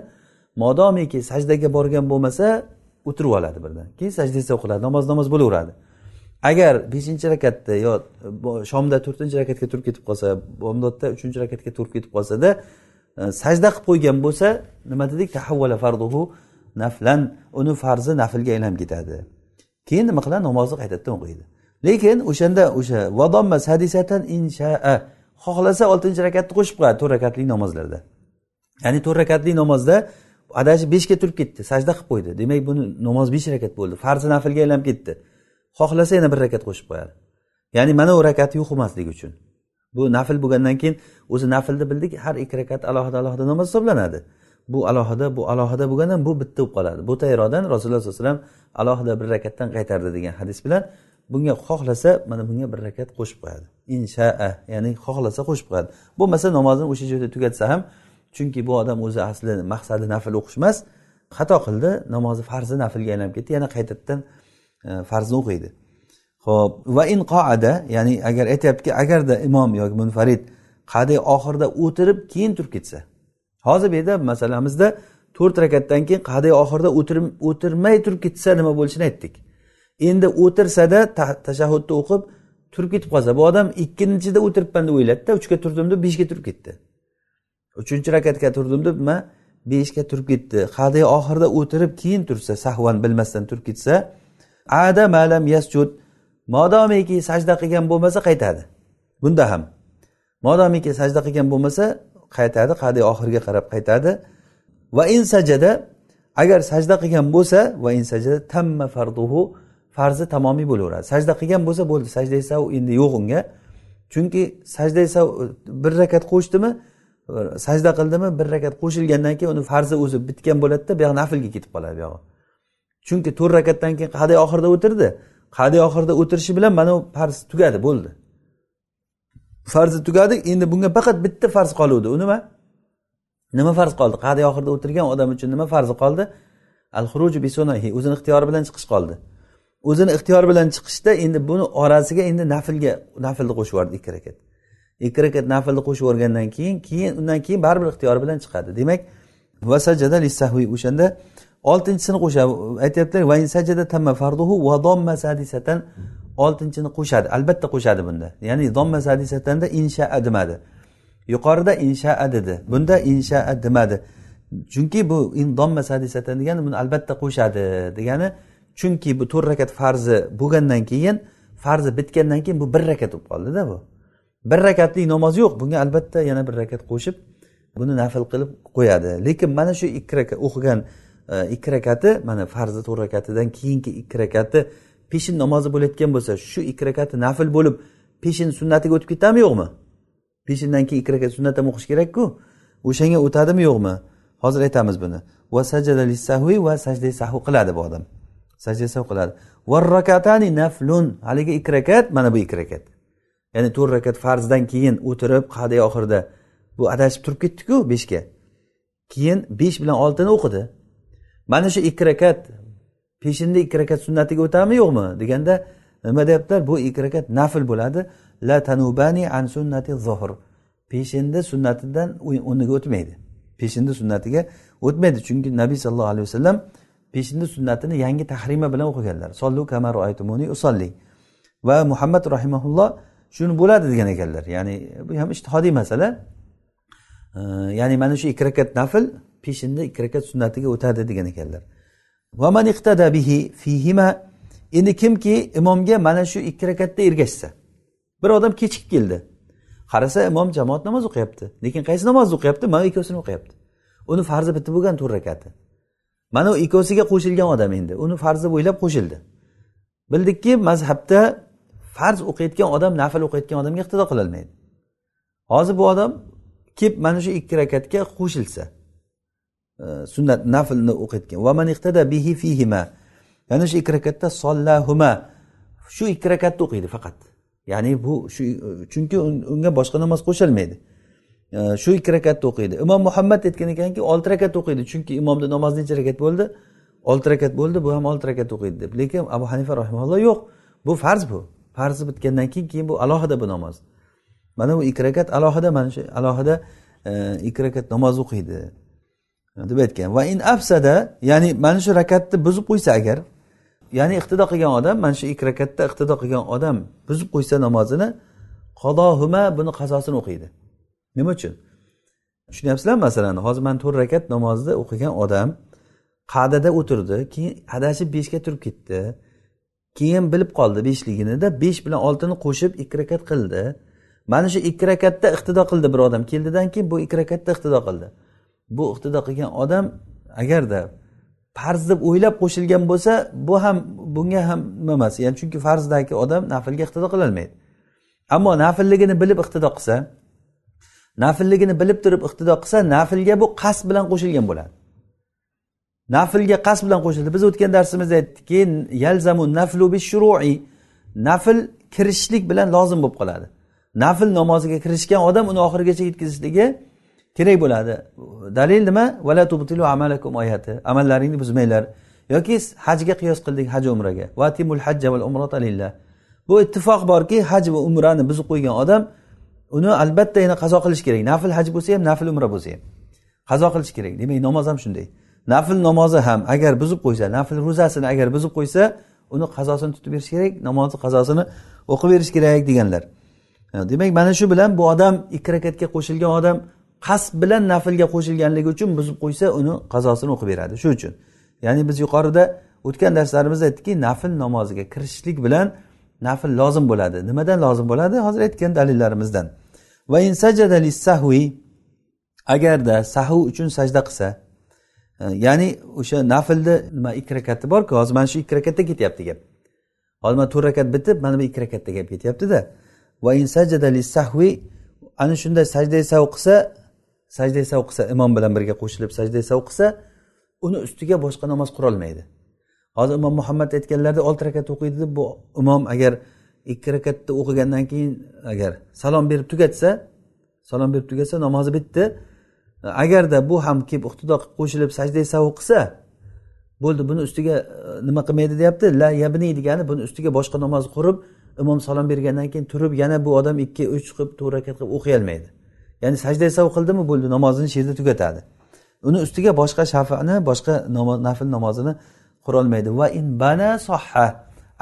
Modomiki sajdaga borgan bo'lmasa o'tirib oladi birdan. Keyin sajda o'qiladi namoz namoz bo'laveradi. Agar beshinchi rakatda yo shomda to'rtinchi rakatga turib ketib qolsa bomdodda uchinchi rakatga turib ketib qolsada e, sajda qilib qo'ygan bo'lsa nima dedik? Tahavvala farduhu naflan. Uni farzi naflga aylanib ketadi. Keyin nima qiladi? Namozni qaytadan o'qiydi. Lekin o'shanda o'sha vadommas hadisatan inshaa xohlasa oltinchi rakatni qo'shib qo'yadi to'rt rakatli namozlarda. Ya'ni to'rt rakatli namozda adashib beshga turib ketdi sajda qilib qo'ydi. Demak buni namoz besh rakat bo'ldi. Farzi naflga aylanib ketdi. Xohlasa yana bir rakat qo'shib qo'yadi. Ya'ni mana u rakati yo'q emasligi uchun. Bu nafl bo'lgandan keyin o'zi naflni bildik har ikki rakat alohida alohida namoz hisoblanadi. Bu alohida bu alohida bo'lgandan bu bitta bo'lib qoladi. Bu tayrodan rasululloh sollallohu alayhi vasallam alohida bir rakatdan qaytardi degan hadis bilan bunga xohlasa mana bunga bir rakat qo'shib qo'yadi. Inshaa ya'ni xohlasa qo'shib qo'yadi. Bo'lmasa namozni o'sha joyda tugatsa ham chunki bu odam o'zi asli maqsadi nafl o'qish emas xato qildi namozi farzi naflga aylanib ketdi yana qaytadan e, farzni o'qiydi. Ho'p va in qoada ya'ni agar aytyaptiki agarda imom yoki munfarid qadiy oxirida o'tirib keyin turib ketsa. Hozir bu yerda masalamizda to'rt rakatdan keyin qadiy oxirida o'tirmay turib ketsa nima bo'lishini aytdik. Endi o'tirsada tashahhudni o'qib turib ketib qolsa bu odam ikkinchida o'tiribman deb o'yladida uchga turdim deb beshga turib ketdi. Uchinchi rakatga turdim deb nima beshga turib ketdi. Hadya oxirida o'tirib keyin tursa sahvan bilmasdan turib ketsa ada malam yasjud modomiki sajda qilgan bo'lmasa qaytadi. Bunda ham. Modomiki sajda qilgan bo'lmasa qaytadi qadiy oxiriga qarab qaytadi. Va in sajada agar sajda qilgan bo'lsa va in sajada tamma farduhu farzi tamomiy bo'laveradi. Sajda qilgan bo'lsa bo'ldi sajda sav endi yo'q unga. Chunki sajda sav bir rakat qo'shdimi sajda qildimi bir rakat qo'shilgandan keyin uni farzi o'zi bitgan bo'ladida buyog'i naflga ketib qoladi buyog'i chunki to'rt rakatdan keyin qadiy oxirida o'tirdi. Qadiy oxirida o'tirishi bilan mana bu farz tugadi bo'ldi. Farzi tugadi endi bunga faqat bitta farz qoluvdi. U nima? Nima farz qoldi? Qadi oxirida o'tirgan odam uchun nima farzi qoldi? Al xuruju bisunahi o'zini ixtiyori bilan chiqish qoldi. O'zini ixtiyori bilan chiqishda endi buni orasiga endi naflga naflni qo'shib yubordi ikki rakat. Ikki rakat naflni qo'shib yuborgandan keyin keyin undan keyin baribir ixtiyori bilan chiqadi. Demak vasajada lissahvi o'shanda oltinchisini qo'shadi. Aytyaptilar oltinchini qo'shadi. Albatta qo'shadi bunda. Ya'ni domma sadisatanda inshaa demadi. Yuqorida inshaa dedi. Bunda inshaa demadi. Chunki bu domma sadisatan degani buni albatta qo'shadi degani. Chunki bu to'rt rakat farzi bo'lgandan keyin farzi bitgandan keyin bu bir rakat bo'lib qoldida bu. Bir rakatlik namoz yo'q. Bunga albatta yana bir rakat qo'shib buni nafl qilib qo'yadi. Lekin mana shu ikki rakat o'qigan e, ikki rakati mana farzi to'rt rakatidan keyingi ikki rakati peshin namozi bo'layotgan bo'lsa shu ikki rakati nafl bo'lib peshin sunnatiga o'tib ketadimi yo'qmi? Peshindan keyin ikki rakat sunnat ham o'qish kerakku. O'shanga o'tadimi yo'qmi? Hozir aytamiz buni. Va sajada sahvi va sajda sahv qiladi bu odam. Sajda sahv qiladi. Va rakatani naflun. Haligi ikki rakat mana bu ikki rakat. Ya'ni to'rt rakat farzdan keyin o'tirib qadiy oxirida. Bu adashib turib ketdiku beshga. Keyin besh bilan oltini o'qidi. Mana shu ikki rakat peshinda ikki rakat sunnatiga o'tadimi yo'qmi? deganda nima deyaptilar? Bu ikki rakat nafl bo'ladi. La tanubani an sunnati zohir peshinda sunnatidan o'rniga o'tmaydi. Peshinda sunnatiga o'tmaydi. Chunki nabiy sallallohu alayhi vasallam peshinda sunnatini yangi tahrima bilan o'qiganlar. Sollu kamaru aytumuni usolli va muhammad rahimaulloh shuni bo'ladi degan ekanlar. Ya'ni bu ham ishtihodiy masala. Ya'ni mana shu ikki rakat nafl peshinda ikki rakat sunnatiga o'tadi degan ekanlar. Bihi endi kimki imomga mana shu ikki rakatda ergashsa bir odam kechikib keldi. Qarasa imom jamoat namoz o'qiyapti lekin qaysi namozni o'qiyapti? Mana ikkovsini o'qiyapti. Uni farzi bitta bo'lgan to'rt rakati. Mana u ikkovsiga qo'shilgan odam endi. Uni farzi bo'ylab qo'shildi. Bildikki mazhabda farz o'qiyotgan odam nafl o'qiyotgan odamga iqtido qilolmaydi. Hozir bu odam kelib mana shu ikki rakatga qo'shilsa e, sunnat naflni o'qiyotgan. Va man iqtada bihi fihima yana shu ikki rakatda sollahuma shu ikki rakatni o'qiydi faqat. Ya'ni bu shu chunki unga boshqa namoz qo'shilmaydi. E, shu ikki rakatni o'qiydi. Imom muhammad aytgan ekanki olti rakat o'qiydi chunki imomni namozi necha rakat bo'ldi? Olti rakat bo'ldi bu ham olti rakat o'qiydi deb. Lekin abu hanifa rahimalloh yo'q. Bu farz bu. Farzi bitgandan keyin keyin bu alohida bu namoz. Mana bu ikki rakat alohida mana shu alohida e, ikki rakat namoz o'qiydi. Deb aytgan. Va in afsada ya'ni mana shu rakatni buzib qo'ysa agar ya'ni iqtido qilgan odam mana shu ikki rakatda iqtido qilgan odam buzib qo'ysa namozini qadohuma buni qazosini o'qiydi. Nima uchun? Tushunyapsizlarmi masalani hozir mana to'rt rakat namozni o'qigan odam qa'dada o'tirdi keyin adashib beshga turib ketdi keyin bilib qoldi beshliginida besh bilan oltini qo'shib ikki rakat qildi. Mana shu ikki rakatda iqtido qildi bir odam. Keldidan keyin bu ikki rakatda iqtido qildi. Bu iqtido qilgan odam agarda farz deb o'ylab qo'shilgan bo'lsa bu ham bunga ham nima emas. Ya'ni chunki farzdagi odam naflga iqtido qilolmaydi ammo naflligini bilib iqtido qilsa naflligini bilib turib iqtido qilsa naflga bu qasd bilan qo'shilgan bo'ladi. Naflga qasd bilan qo'shildi. Biz o'tgan darsimizda aytdikki yalzamu naflu shuru'i nafl kirishlik bilan lozim bo'lib qoladi. Nafl namoziga kirishgan odam uni oxirigacha yetkazishligi kerak bo'ladi. Dalil nima? Vala tubtilu amalakum oyati. Amallaringni buzmanglar. Yoki hajga qiyos qildik haj umraga. Vatimul hajja val umrata lillah. Bu ittifoq borki haj va umrani buzib qo'ygan odam uni albatta yana qazo qilish kerak. Nafl haj bo'lsa ham nafl umra bo'lsa ham. Qazo qilish kerak. Demak namoz ham shunday. Nafl namozi ham agar buzib qo'ysa nafl ro'zasini agar buzib qo'ysa uni qazosini tutib berish kerak namozni qazosini o'qib berish kerak deganlar. Demak mana shu bilan bu odam ikki rakatga qo'shilgan odam qasd bilan naflga qo'shilganligi uchun buzib qo'ysa uni qazosini o'qib beradi. Shu uchun. Ya'ni biz yuqorida o'tgan darslarimizda aytdikki nafl namoziga kirishlik bilan nafl lozim bo'ladi. Nimadan lozim bo'ladi? Hozir aytgan dalillarimizdan. Va sahvi agarda sahu uchun sajda qilsa ya'ni o'sha naflni nima ikki rakati borku hozir mana shu ikki rakatda ketyapti gap. Hozir mana to'rt rakat bitib mana bu ikki rakatda gap ketyaptida. Va sahvi ana shunday sajda sav qilsa sajda sav qilsa imom bilan birga qo'shilib sajda sav qilsa uni ustiga boshqa namoz qurolmaydi hozir imom muhammad aytganlarida olti rakat o'qiydi deb bu imom agar ikki rakatni o'qigandan keyin agar salom berib tugatsa salom berib tugatsa namozi bitdi. Agarda bu ham kelib iqtido qilib qo'shilib sajda savu qilsa bo'ldi buni ustiga e, nima qilmaydi deyapti? La yabni degani buni ustiga boshqa namoz qurib imom salom bergandan keyin turib yana bu odam ikki uch qilib to'rt rakat qilib o'qiy olmaydi ya'ni sajda sav qildimi? Bo'ldi namozini shu yerda tugatadi. Uni ustiga boshqa shafani boshqa nafl namozini qurolmaydi. Va in bana sohha.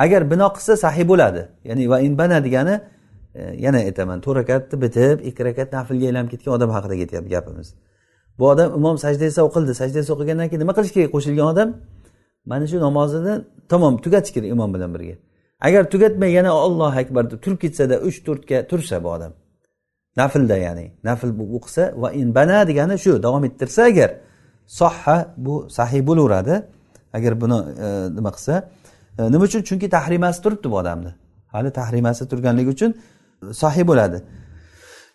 Agar bino qilsa sahiy bo'ladi. Ya'ni va in bana degani e, yana aytaman to'rt rakatni bitib ikki rakat naflga aylanib ketgan odam haqida ketyapti gapimiz. Bu odam imom sajda sav qildi sajda sav keyin nima qilish kerak? Qo'shilgan odam mana shu namozini tamom tugatish kerak imom bilan birga. Agar tugatmay yana ollohu akbar deb turib ketsada uch to'rtga tursa bu odam. Naflda ya'ni. Nafl o'qisa va in bana degani shu davom ettirsa agar sohha bu sahiy bo'laveradi. Agar buni e, nima qilsa e, nima uchun? Chunki tahrimasi turibdi bu odamni. Hali tahrimasi turganligi uchun sahiy bo'ladi.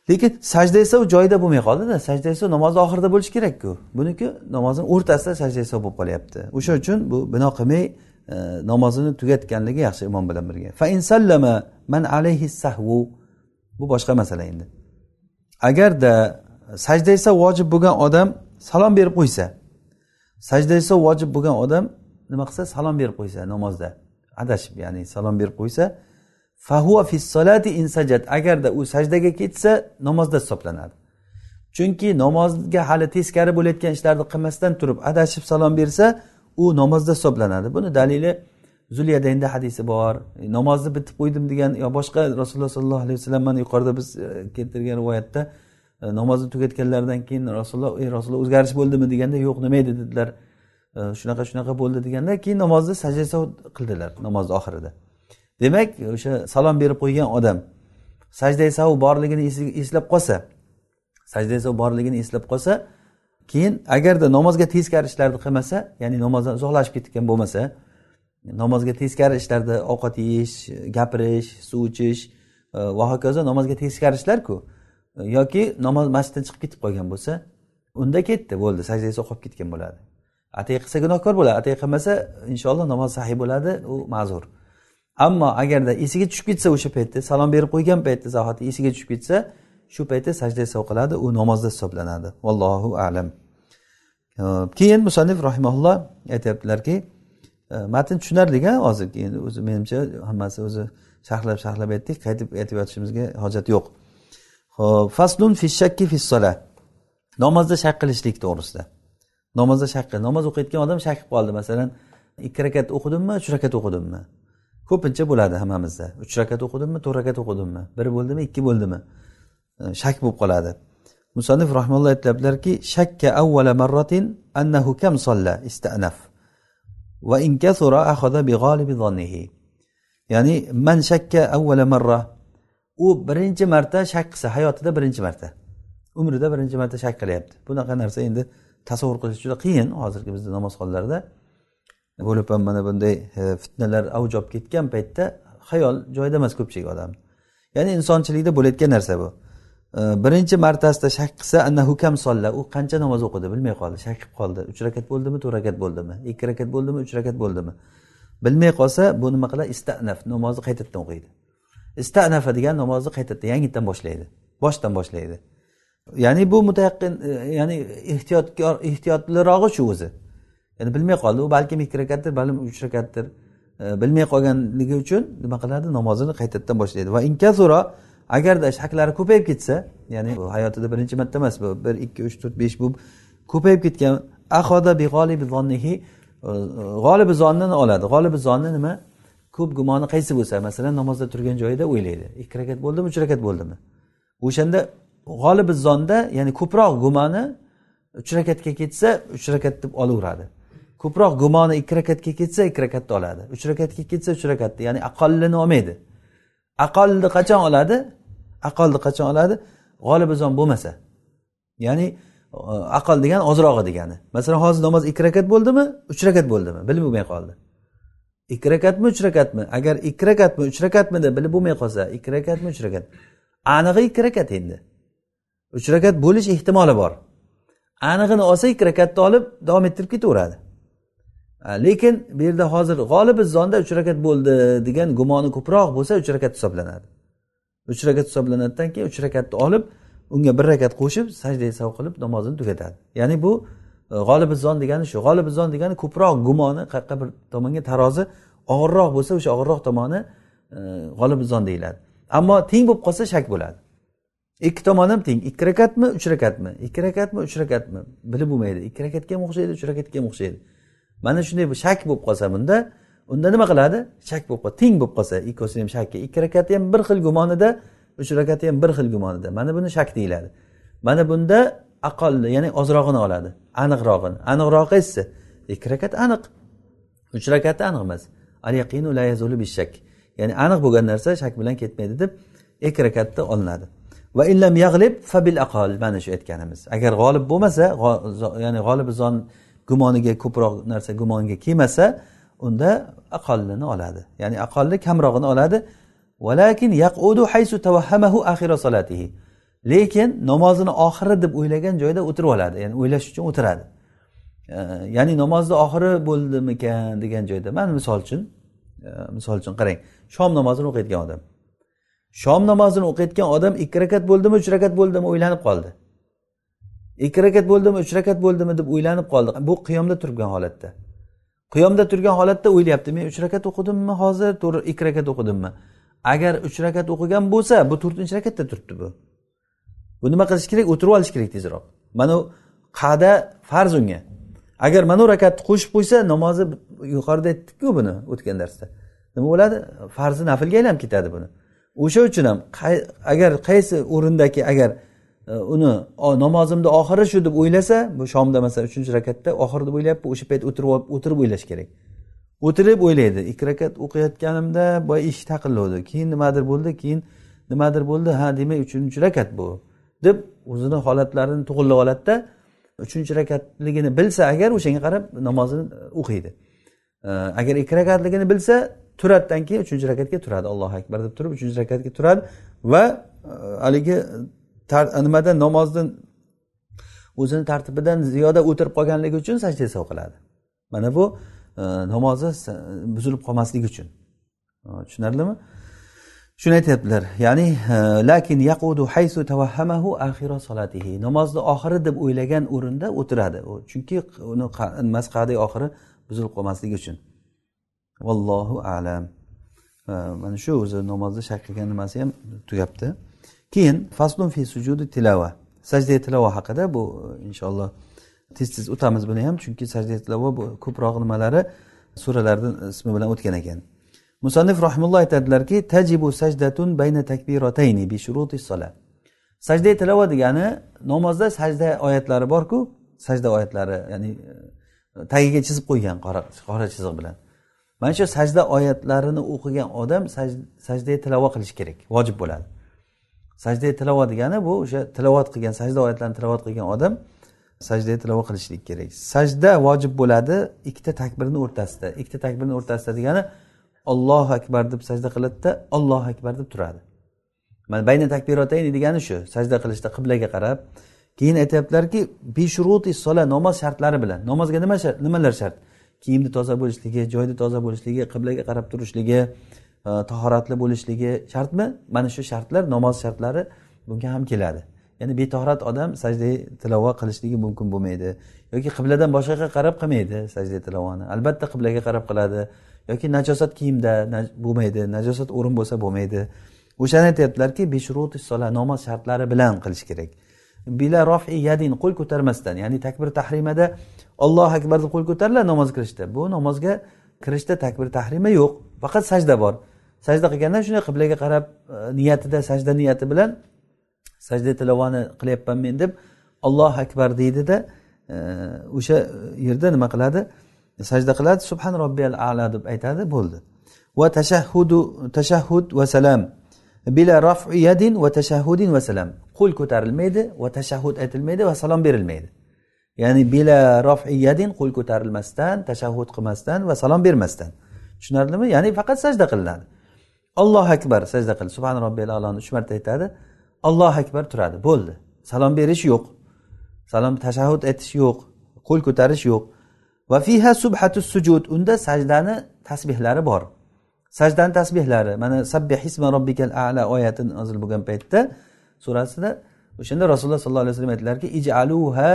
Lekin sajda esa u joyida bo'lmay qoldida sajda esa namozni oxirida bo'lishi kerakku. Buniki namozni o'rtasida sajda esa bo'lib qolyapti. O'sha uchun bu bino qilmay e, namozini tugatganligi yaxshi imom bilan birga. Fa insallama man alayhi sahvu bu boshqa masala endi. Agarda sajda esa vojib bo'lgan odam salom berib qo'ysa sajda esa vojib bo'lgan odam nima qilsa salom berib qo'ysa namozda. Adashib ya'ni salom berib qo'ysa fahuva fissolati insajat agarda u sajdaga ketsa namozda hisoblanadi. Chunki namozga hali teskari bo'layotgan ishlarni qilmasdan turib adashib salom bersa u namozda hisoblanadi. Buni dalili zulyadaynda hadisi bor. Namozni bitib qo'ydim degan yo boshqa rasululloh sollallohu alayhi vasallam mana yuqorida biz e, keltirgan rivoyatda e, namozni tugatganlaridan keyin rasululloh ey rasululloh o'zgarish bo'ldimi? deganda yo'q nima edi? dedilar. E, shunaqa shunaqa bo'ldi deganda keyin namozni sajda qildilar namozni oxirida. Demak o'sha salom berib qo'ygan odam sajda sav borligini eslab qolsa sajda sav borligini eslab qolsa keyin agarda namozga teskari ishlarni qilmasa ya'ni namozdan uzoqlashib ketgan bo'lmasa namozga teskari ishlarda ovqat yeyish gapirish suv ichish e, va hokazo namozga teskari ishlarku e, yoki namoz masjiddan chiqib ketib qolgan bo'lsa unda ketdi bo'ldi sajdasi qolib ketgan bo'ladi. Atay qilsa gunohkor bo'ladi atay qilmasa inshaalloh namoz sahiy bo'ladi u ma'zur. Ammo agarda esiga tushib ketsa o'sha paytda salom berib qo'ygan paytda zahoti esiga tushib ketsa shu paytda sajda sav qiladi u namozda hisoblanadi. Vallohu alam. Keyin musannif rahimaulloh aytyaptilarki e, matn tushunarli a hozir keyin o'zi menimcha hammasi o'zi sharhlab sharhlab aytdik qaytib aytib yotishimizga hojat yo'q. Ho'p faslun fi shakki fi namozda shak qilishlik to'g'risida. Namozda shak namoz o'qiyotgan odam shak qilib qoldi masalan ikki rakat o'qidimmi uch rakat o'qidimmi? Ko'pincha bo'ladi hammamizda. Uch rakat o'qidimmi to'rt rakat o'qidimmi? Bir bo'ldimi ikki bo'ldimi? Shak bo'lib qoladi. Musanif rahmalloh aytyaptilarki shakka avvala marratin annahu kam solla istanaf va in kasura akhadha bi ghalibi zannihi ya'ni man shakka avvala marra. U birinchi marta shak qilsa hayotida birinchi marta. Umrida birinchi marta shak qilyapti. Bunaqa narsa endi tasavvur qilish juda qiyin hozirgi bizni namozxonlarda. Bo'lib ham mana bunday e, fitnalar avj olib ketgan paytda xayol joyida emas ko'pchilik odamni ya'ni insonchilikda bo'layotgan narsa bu. E, birinchi martasida shak qilsa annahu kam solla? U qancha namoz o'qidi bilmay qoldi. Shak qilib qoldi. Uch rakat bo'ldimi to'rt rakat bo'ldimi? Ikki rakat bo'ldimi uch rakat bo'ldimi? Bilmay qolsa bu nima qiladi? Istanaf namozni qaytadan o'qiydi. Istanafa degan namozni qaytadan yangitdan boshlaydi. Boshdan boshlaydi. Ya'ni bu mutayaqqin e, ya'ni ehtiyotkor ehtiyotlirog'i shu o'zi. Ya'ni bilmay qoldi. U balkim ikki rakatdir balkim uch rakatdir e, bilmay qolganligi uchun nima qiladi namozini qaytadan boshlaydi. Va inkasuro agarda shaklari ko'payib ketsa ya'ni hayotida birinchi marta emas bu bir ikki uch to'rt besh bu ko'payib ketgan ahoda g'olibi zonnini e, oladi. G'olibi zonni nima? Ko'p gumoni qaysi bo'lsa masalan namozda turgan joyida o'ylaydi. Ikki rakat bo'ldimi uch rakat bo'ldimi? O'shanda g'olibi zonda ya'ni ko'proq gumoni uch rakatga ketsa uch rakat deb olaveradi. Ko'proq gumoni ikki rakatga ketsa ikki rakatni oladi. Uch rakatga ketsa uch rakatni ya'ni aqollini olmaydi. Aqolni qachon oladi? Aqolni qachon oladi? G'olibizon bo'lmasa. Ya'ni aqol degani ozrog'i degani. Masalan hozir namoz ikki rakat bo'ldimi? Uch rakat bo'ldimi? Bilib bo'lmay qoldi. Ikki rakatmi uch rakatmi? Agar ikki rakatmi uch rakatmi deb bilib bo'lmay qolsa ikki rakatmi uch rakat? Anig'i ikki rakat endi. Uch rakat bo'lish ehtimoli bor. Anig'ini olsa ikki rakatni olib davom ettirib ketaveradi. Lekin bu yerda hozir g'olibi zonda uch rakat bo'ldi degan gumoni ko'proq bo'lsa uch rakat hisoblanadi. Uch rakat hisoblanadidan keyin uch rakatni olib unga bir rakat qo'shib sajda sav qilib namozini tugatadi. Ya'ni bu e, g'olibi zon degani shu. G'olibizon degani ko'proq gumoni qayerqa bir tomonga tarozi og'irroq bo'lsa o'sha og'irroq tomoni e, g'olibi zon deyiladi. Ammo teng bo'lib qolsa shak bo'ladi. Ikki tomon ham teng. Ikki rakatmi uch rakatmi? Ikki rakatmi uch rakatmi? Bilib bo'lmaydi. Ikki rakatga ham o'xshaydi uch rakatga ham o'xshaydi. Mana shunday shak bo'lib qolsa bunda unda nima qiladi? Shak bo'lib qoladi teng bo'lib qolsa ikkovsini ham shakka ikki rakati ham bir xil gumonida uch rakati ham bir xil gumonida. Mana buni shak deyiladi. Mana bunda aqolni ya'ni ozrog'ini oladi. Aniqrog'ini. Aniqroq qaysi? Ikki rakat aniq. Uch rakati aniq emas. Al yaqinu la yazulu bishak. Ya'ni aniq bo'lgan narsa shak bilan ketmaydi deb ikki rakatda olinadi. Va illam yag'lib fabil aqol mana shu aytganimiz. Agar g'olib bo'lmasa ya'ni g'olib zon gumoniga ko'proq narsa gumoniga kelmasa unda aqollini oladi. Ya'ni aqolli kamrog'ini oladi. Valakin yaqudu haysu tavahhamahu akhira solatihi. Lekin namozini oxiri deb o'ylagan joyda o'tirib oladi. Ya'ni o'ylash uchun o'tiradi. Ya'ni namozni oxiri bo'ldimikan degan joyda mana misol uchun misol uchun qarang. Shom namozini o'qiyotgan odam. Shom namozini o'qiyotgan odam ikki rakat bo'ldimi uch rakat bo'ldimi o'ylanib qoldi. Ikki rakat bo'ldimi uch rakat bo'ldimi deb o'ylanib qoldi. Bu qiyomda turgan holatda. Qiyomda turgan holatda o'ylayapti. Men uch rakat o'qidimmi hozir? To'g'ri ikki rakat o'qidimmi? Agar uch rakat o'qigan bo'lsa bu to'rtinchi rakatda turibdi bu. Bu nima qilish kerak? O'tirib olish kerak tezroq. Mana qada farz unga. Agar mana bu rakatni qo'shib qo'ysa namozi yuqorida aytdikku buni o'tgan darsda. Nima bo'ladi? Farzi naflga aylanib ketadi buni. O'sha uchun ham agar qaysi o'rindaki agar E, uni namozimni oxiri shu deb o'ylasa bu shomda masalan uchinchi rakatda oxir deb o'ylayapti o'sha payt o'tirib o'tirib o'ylash kerak. O'tirib o'ylaydi. Ikki rakat o'qiyotganimda boya eshik taqillovdi keyin nimadir bo'ldi keyin nimadir bo'ldi. Ha demak uchinchi rakat bu deb o'zini holatlarini to'g'irlab oladida uchinchi rakatligini bilsa agar o'shanga qarab namozini e, o'qiydi. E, agar ikki rakatligini bilsa turadidan keyin uchinchi rakatga turadi. Allohu akbar deb turib uchinchi rakatga turadi va haligi nimada namozni o'zini tartibidan ziyoda o'tirib qolganligi uchun sajda sav qiladi. Mana bu e, namozi buzilib qolmasligi uchun. E, tushunarlimi? Shuni aytyaptilar. Ya'ni e, lakin yaqudu haysu tavahhamahu axira solatihi. Namozni oxiri deb o'ylagan o'rinda o'tiradi. Chunki uni nimasi qadek oxiri? Buzilib qolmasligi uchun. Vallohu alam. E, mana shu o'zi namozni shak qilgan nimasi ham tugabdi. Keyin faslun fi sujudi tilova sajda tilova haqida bu inshaalloh tez tez o'tamiz buni ham chunki sajda tilova bu ko'proq nimalari suralarni ismi bilan o'tgan ekan. Musannif rahimulloh aytadilarki tajibu sajdatun bayna takbiratayni bi shuruti sola sajda tilova degani namozda sajda oyatlari borku sajda oyatlari ya'ni tagiga chizib qo'ygan qora chiziq bilan. Mana shu sajda oyatlarini o'qigan odam sajda tilova qilishi kerak vojib bo'ladi. Sajda tilovat degani bu o'sha tilovat qilgan sajda oyatlarini tilovat qilgan odam sajda tilovat qilishlik kerak. Sajda vojib bo'ladi ikkita takbirni o'rtasida. Ikkita takbirni o'rtasida degani ollohu akbar deb sajda qiladida ollohu akbar deb turadi. Mana bayna takbirotayni degani shu sajda qilishda qiblaga qarab. Keyin aytyaptilarki bishuruti sola namoz shartlari bilan. Namozga nima nimalar shart? Kiyimni toza bo'lishligi joyni toza bo'lishligi qiblaga qarab turishligi tahoratli bo'lishligi shartmi? Mana shu shartlar namoz shartlari bunga ham keladi. Ya'ni betahorat odam sajda tilova qilishligi mumkin bo'lmaydi. Yoki qibladan boshqaga qarab qilmaydi sajda tilovani. Albatta qiblaga qarab qiladi. Yoki najosat kiyimda bo'lmaydi najosat o'rin bo'lsa bo'lmaydi. O'shani aytyaptilarki namoz shartlari bilan qilish kerak. Bila rofi yadin qo'l ko'tarmasdan ya'ni takbir tahrimada ollohu akbar deb qo'l ko'tariladi namozga kirishda. Bu namozga kirishda takbir tahrima yo'q faqat sajda bor. Sajda qilganda shunday qiblaga qarab e, niyatida sajda niyati bilan sajda tilovani qilyapman men deb ollohu akbar deydida e, o'sha yerda nima qiladi? Sajda qiladi subhan robbiyal ala deb aytadi bo'ldi. Va tashahhudu tashahhud va salam. Bila rafi yadin va tashahhudin va salam. Qo'l ko'tarilmaydi va tashahhud aytilmaydi va salom berilmaydi. Ya'ni bila rafi yadin qo'l ko'tarilmasdan tashahhud qilmasdan va salom bermasdan. Tushunarlimi? Ya'ni faqat sajda qilinadi. Allohu akbar sajda qil subhan robbiyal aloni uch marta aytadi. Allohu akbar turadi. Bo'ldi. Salom berish yo'q. Salom tashahhud aytish yo'q. Qo'l ko'tarish yo'q. Va fiha subhatu sujud. Unda sajdani tasbehlari bor. Sajdani tasbehlari mana sabbih isma robbikal ala oyati nozil bo'lgan paytda surasida o'shanda rasululloh sollallohu alayhi vasallam aytdilarki ijaluha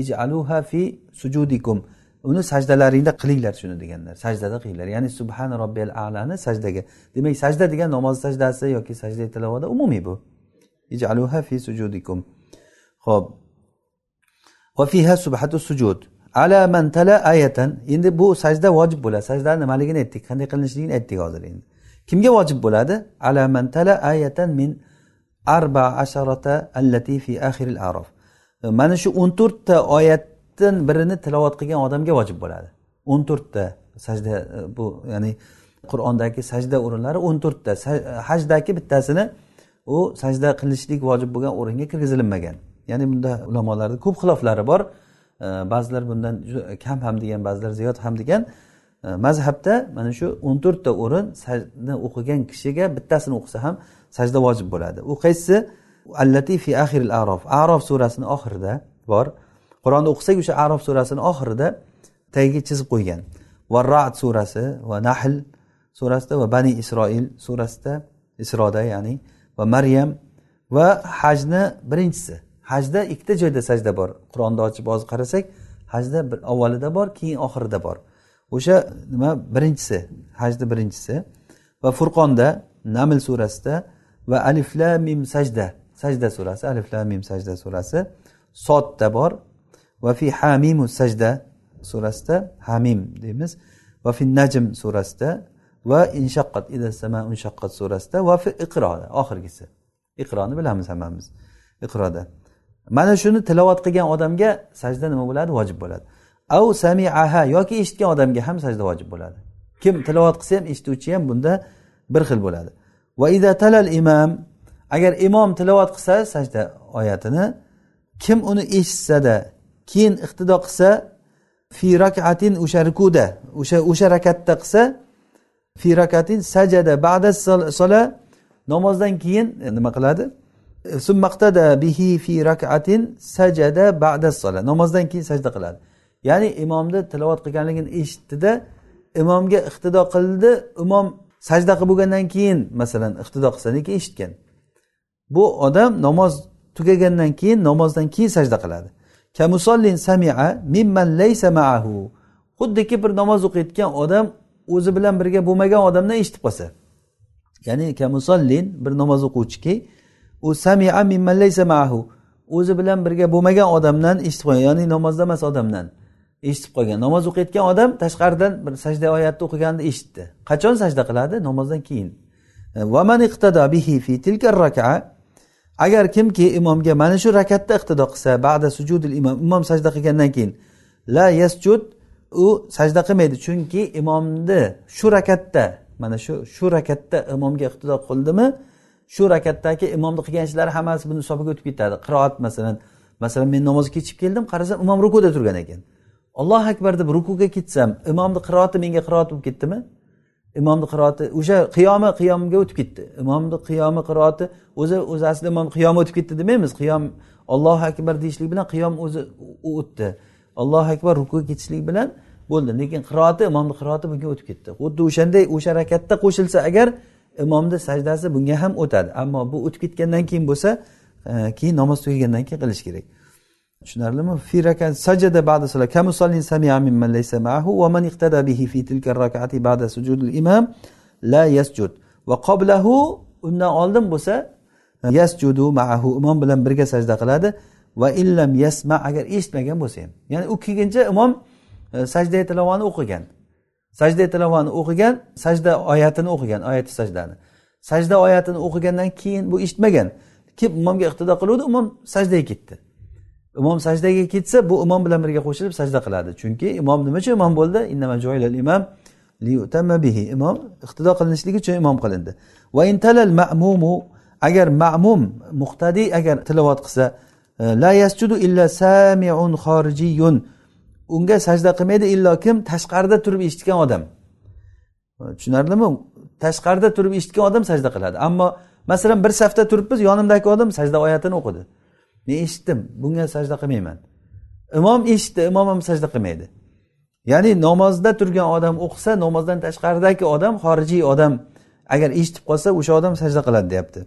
ijaluha fi sujudikum. Uni sajdalaringda qilinglar shuni deganlar. Sajdada qilinglar. Ya'ni subhana robbiyal alani sajdaga. Demak sajda degan namoz sajdasi yoki sajda tilovati umumiy bu. Ijaluha fi sujudikum. Ho'p va fiha subhatu sujud. Ala man tala ayatan. Endi bu sajda vojib bo'ladi. Sajda nimaligini aytdik? Qanday qilinishligini aytdik hozir endi. Kimga vojib bo'ladi? Ala man tala ayatan min arba asharata allati fi axiril arof mana shu o'n to'rtta oyatdan birini tilovat qilgan odamga vojib bo'ladi. O'n to'rtta sajda bu ya'ni qur'ondagi sajda o'rinlari o'n to'rtta. Hajdagi bittasini u sajda qilishlik vojib bo'lgan o'ringa kirgizilinmagan ya'ni bunda ulamolarni ko'p xiloflari bor. Ba'zilar bundan kam ham degan ba'zilar ziyod ham degan. Mazhabda mana shu o'n to'rtta sajda o'qigan kishiga bittasini o'qisa ham sajda vojib bo'ladi. U qaysisi? Allati fi axiril arof. Arof surasini oxirida bor. Qur'onni o'qisak o'sha arof surasini oxirida tagiga chizib qo'ygan. Va rad surasi va nahl surasida va bani isroil surasida isroda ya'ni va maryam va hajni birinchisi. Hajda ikkita joyda sajda bor. Qur'onni ochib hozir qarasak hajda bir avvalida bor keyin oxirida bor. O'sha nima? Birinchisi. Hajni birinchisi. Va furqonda naml surasida va alif lam mim sajda. Sajda surasi alif lam mim sajda surasi. Sotda bor. Va fi hamimu sajda surasida hamim deymiz. Va fi najm surasida va inshaqqat ida sama unshaqqat surasida va fi iqroda oxirgisi. Iqroni bilamiz hammamiz iqroda. Mana shuni tilovat qilgan odamga sajda nima bo'ladi? Vojib bo'ladi. Av samiaha yoki eshitgan odamga ham sajda vojib bo'ladi. Kim tilovat qilsa ham eshituvchi ham bunda bir xil bo'ladi. Va ida talal imam agar imom tilovat qilsa sajda oyatini kim uni eshitsada keyin iqtido qilsa fi rakatin o'sha rukuda o'sha o'sha rakatda qilsa fi rakatin sajada ba'da sola namozdan keyin nima qiladi? Summaqtada bihi fi rakatin sajada ba'da sola namozdan keyin sajda qiladi. Ya'ni imomni tilovat qilganligini eshitdida imomga iqtido qildi imom sajda qilib bo'lgandan keyin masalan iqtido qilsa lekin eshitgan. Bu odam namoz tugagandan keyin namozdan keyin sajda qiladi. Kamusollin samia mimman laysa maahu. Xuddiki bir namoz o'qiyotgan odam o'zi bilan birga bo'lmagan odamdan eshitib qolsa. Ya'ni kamusollin bir namoz o'quvchiki u samia mimman laysa maahu. O'zi bilan birga bo'lmagan odamdan eshitib qolgan ya'ni namozda emas odamdan eshitib qolgan. Namoz o'qiyotgan odam tashqaridan bir sajda oyatni o'qiganini eshitdi. Qachon sajda qiladi? Namozdan keyin. Agar kimki imomga mana shu rakatda iqtido qilsa ba'da sujudil imom imom sajda qilgandan keyin la yasjud u sajda qilmaydi. Chunki imomni shu rakatda mana shu shu rakatda imomga iqtido qildimi shu rakatdagi imomni qilgan ishlari hammasi buni hisobiga o'tib ketadi. Qiroat masalan masalan men namozga kechib keldim qarasam imom rukuda turgan ekan. Allohu akbar deb rukuga ketsam imomni qiroati menga qiroat bo'lib ketdimi? Imomni qiroati o'sha qiyomi qiyomga o'tib ketdi. Imomni qiyomi qiroati o'zi o'zi aslida imom qiyomi o'tib ketdi demaymiz. Qiyom ollohu akbar deyishlik bilan qiyom o'zi o'tdi. Allohu akbar rukuga ketishlik bilan bo'ldi. Lekin qiroati imomni qiroati bunga o'tib ketdi. Xuddi o'shanday o'sha rakatda qo'shilsa agar imomni sajdasi bunga ham o'tadi. Ammo bu o'tib ketgandan keyin bo'lsa e, keyin namoz tugagandan keyin qilish kerak. Tushunarlimi? Fi rakat sajada ba'da salat. Kamusallin sami'a mimman laysa ma'ahu va man iqtada bihi fi tilka rak'ati ba'da sujudil imam la yasjud. Va qablahu undan oldin bo'lsa yasjudu ma'ahu imom bilan birga sajda qiladi. Va illam yasma agar eshitmagan bo'lsa ham. Ya'ni u kelguncha imom e, sajda tilovani o'qigan. Sajda tilovani o'qigan sajda oyatini o'qigan oyati sajdani. Sajda oyatini o'qigandan keyin bu eshitmagan. Kelib imomga iqtido qiluvdi imom sajdaga ketdi. Imom sajdaga ketsa bu imom bilan birga qo'shilib sajda qiladi. Chunki imom nima uchun imom bo'ldi? Imom bihi. Imom iqtido qilinishligi uchun imom qilindi. Va intalal ma'mumu agar ma'mum muqtadiy agar tilovat qilsa e, la yasjudu illa samiun xorijiyun unga sajda qilmaydi illo kim? Tashqarida turib eshitgan odam. Tushunarlimi? Tashqarida turib eshitgan odam sajda qiladi. Ammo masalan bir safda turibmiz yonimdagi odam sajda oyatini o'qidi. Men eshitdim bunga sajda qilmayman. Imom eshitdi imom ham sajda qilmaydi. Ya'ni namozda turgan odam o'qisa namozdan tashqaridagi odam xorijiy odam agar eshitib qolsa o'sha odam sajda qiladi deyapti.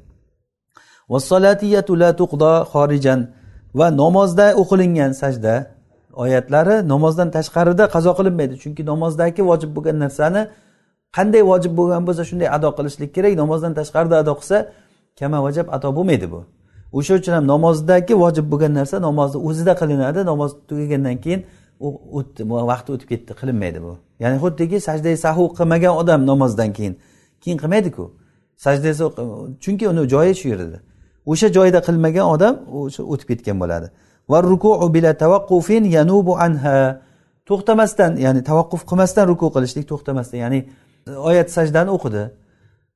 Va namozda o'qilingan sajda oyatlari namozdan tashqarida qazo qilinmaydi. Chunki namozdagi vojib bo'lgan narsani qanday vojib bo'lgan bo'lsa shunday ado qilishlik kerak. Namozdan tashqarida ado qilsa kama vajab ato bo'lmaydi bu. O'sha uchun ham namozdagi vojib bo'lgan narsa namozni o'zida qilinadi namoz tugagandan keyin u o'tdi vaqti o'tib ketdi qilinmaydi bu. Ya'ni xuddiki sajdai sahu qilmagan odam namozdan keyin keyin qilmaydiku. Sajdasi chunki uni joyi shu yerda. O'sha joyda qilmagan odam o'sha o'tib ketgan bo'ladi. Va rukuu bila tavaqqufin yanubu anha. To'xtamasdan ya'ni tavaqquf qilmasdan ruku qilishlik to'xtamasdan ya'ni e, oyat sajdani o'qidi.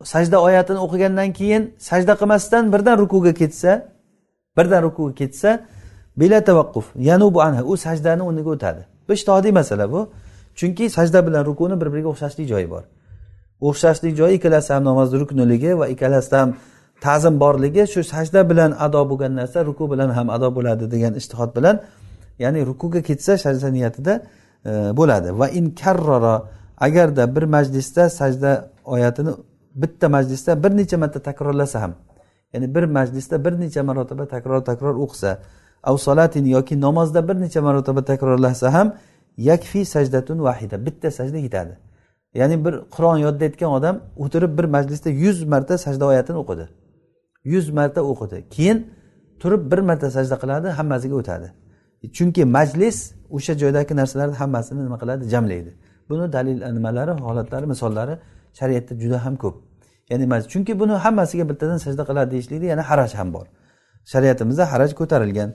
Sajda oyatini o'qigandan keyin sajda qilmasdan birdan rukuga ketsa birdan rukuga ketsa bila tavaqquf yanubu anha u sajdani o'rniga o'tadi. Bu ishtihodiy masala bu. Chunki sajda bilan rukuni bir biriga o'xshashlik joyi bor. O'xshashlik joyi ikkalasi ham namozni rukniligi va ikkalasida ham ta'zim borligi shu sajda bilan ado bo'lgan narsa ruku bilan ham ado bo'ladi degan ishtihod bilan ya'ni rukuga ketsa sajda niyatida e, bo'ladi. Va in karrora agarda bir majlisda sajda oyatini bitta majlisda bir necha marta takrorlasa ham ya'ni bir majlisda bir necha marotaba takror takror o'qisa av solatin yoki namozda bir necha marotaba takrorlasa ham yakfi sajdatun vahida bitta sajda yetadi. Ya'ni bir qur'on yodlayotgan odam o'tirib bir majlisda yuz marta sajda oyatini o'qidi. Yuz marta o'qidi. Keyin turib bir marta sajda qiladi hammasiga o'tadi. Chunki majlis o'sha joydagi narsalarni hammasini nima qiladi? Jamlaydi. Buni dalil nimalari holatlari misollari shariatda juda ham ko'p. Ya'ni chunki buni hammasiga bittadan sajda qiladi deyishlikda yana haraj ham bor. Shariatimizda haraj ko'tarilgan.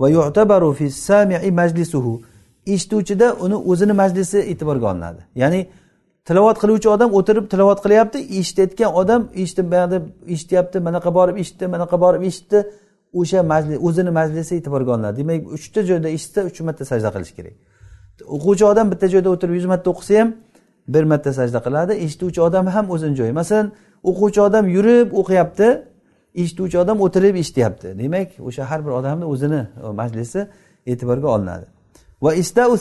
Va yu'tabaru fi sami'i majlisuhu. Eshituvchida uni o'zini majlisi e'tiborga olinadi. Ya'ni tilovat qiluvchi odam o'tirib tilovat qilyapti eshitayotgan odam eshitib buyog'ida eshityapti manaqa borib eshitdi manaqa borib eshitdi. O'sha majlis o'zini majlisi e'tiborga olinadi. Demak uchta joyda eshitsa uch marta sajda qilish kerak. O'quvchi odam bitta joyda o'tirib yuz marta o'qisa ham bir marta sajda qiladi. Eshituvchi odam ham o'zini joyi. Masalan o'quvchi odam yurib o'qiyapti eshituvchi odam o'tirib eshityapti. Demak o'sha har bir odamni o'zini e, majlisi e'tiborga olinadi. Va istau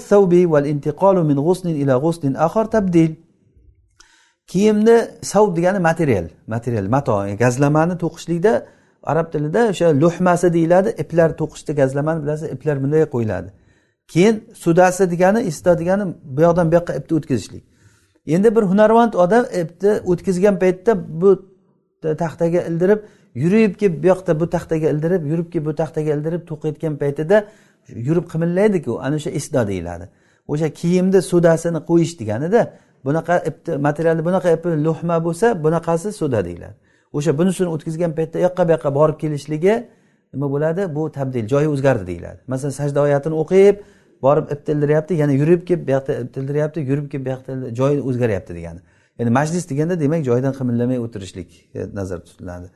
val intiqalu min ghuslin ila ghuslin axar tabdil. Kiyimni savb degani material material mato gazlamani to'qishlikda arab tilida o'sha luhmasi deyiladi iplar to'qishda gazlamani bilasiz iplar bunday qo'yiladi. Keyin sudasi degani isto degani bu yoqdan bu yoqqa ipni o'tkazishlik. Endi bir hunarmand odam ipni o'tkazgan paytda bu taxtaga ildirib yurib kelib bu yoqda bu taxtaga ildirib yurib kelib bu taxtaga ildirib to'qiyotgan paytida yurib qimillaydiku ana o'sha isdo deyiladi. O'sha kiyimni sudasini qo'yish deganida bunaqa ipni materialni bunaqa ipi luhma bo'lsa bunaqasi suda deyiladi. O'sha bunisini o'tkazgan paytda u yoqqa bu yoqqa borib kelishligi nima bo'ladi? Bu tabdil joyi o'zgardi deyiladi. Masalan sajda oyatini o'qib borib ip tildiryapti yana yurib kelib bu yoqda ip tildiryapti yurib kelib bu yoqda joyi o'zgaryapti degani. Ya'ni majlis deganda demak joyidan qimillamay o'tirishlik e, nazarda tutiladi.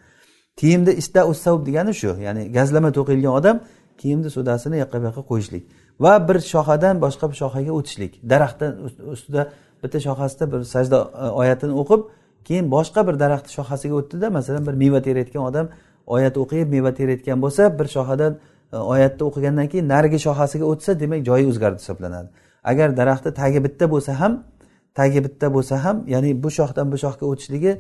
Kiyimni ista ussavb degani shu ya'ni gazlama to'qilgan odam kiyimni sudasini yoqqa bu yoqqa qo'yishlik va bir shoxadan boshqa bir shoxaga o'tishlik. Daraxtdan ustida bitta shoxasida bir sajda e, oyatini o'qib keyin boshqa bir daraxtni shoxasiga o'tdida masalan bir meva terayotgan odam oyat o'qib meva terayotgan bo'lsa bir shoxadan oyatni o'qigandan keyin narigi shoxasiga o'tsa demak joyi o'zgardi hisoblanadi. Agar daraxtni tagi bitta bo'lsa ham tagi bitta bo'lsa ham ya'ni bu shoxdan bu shoxga o'tishligi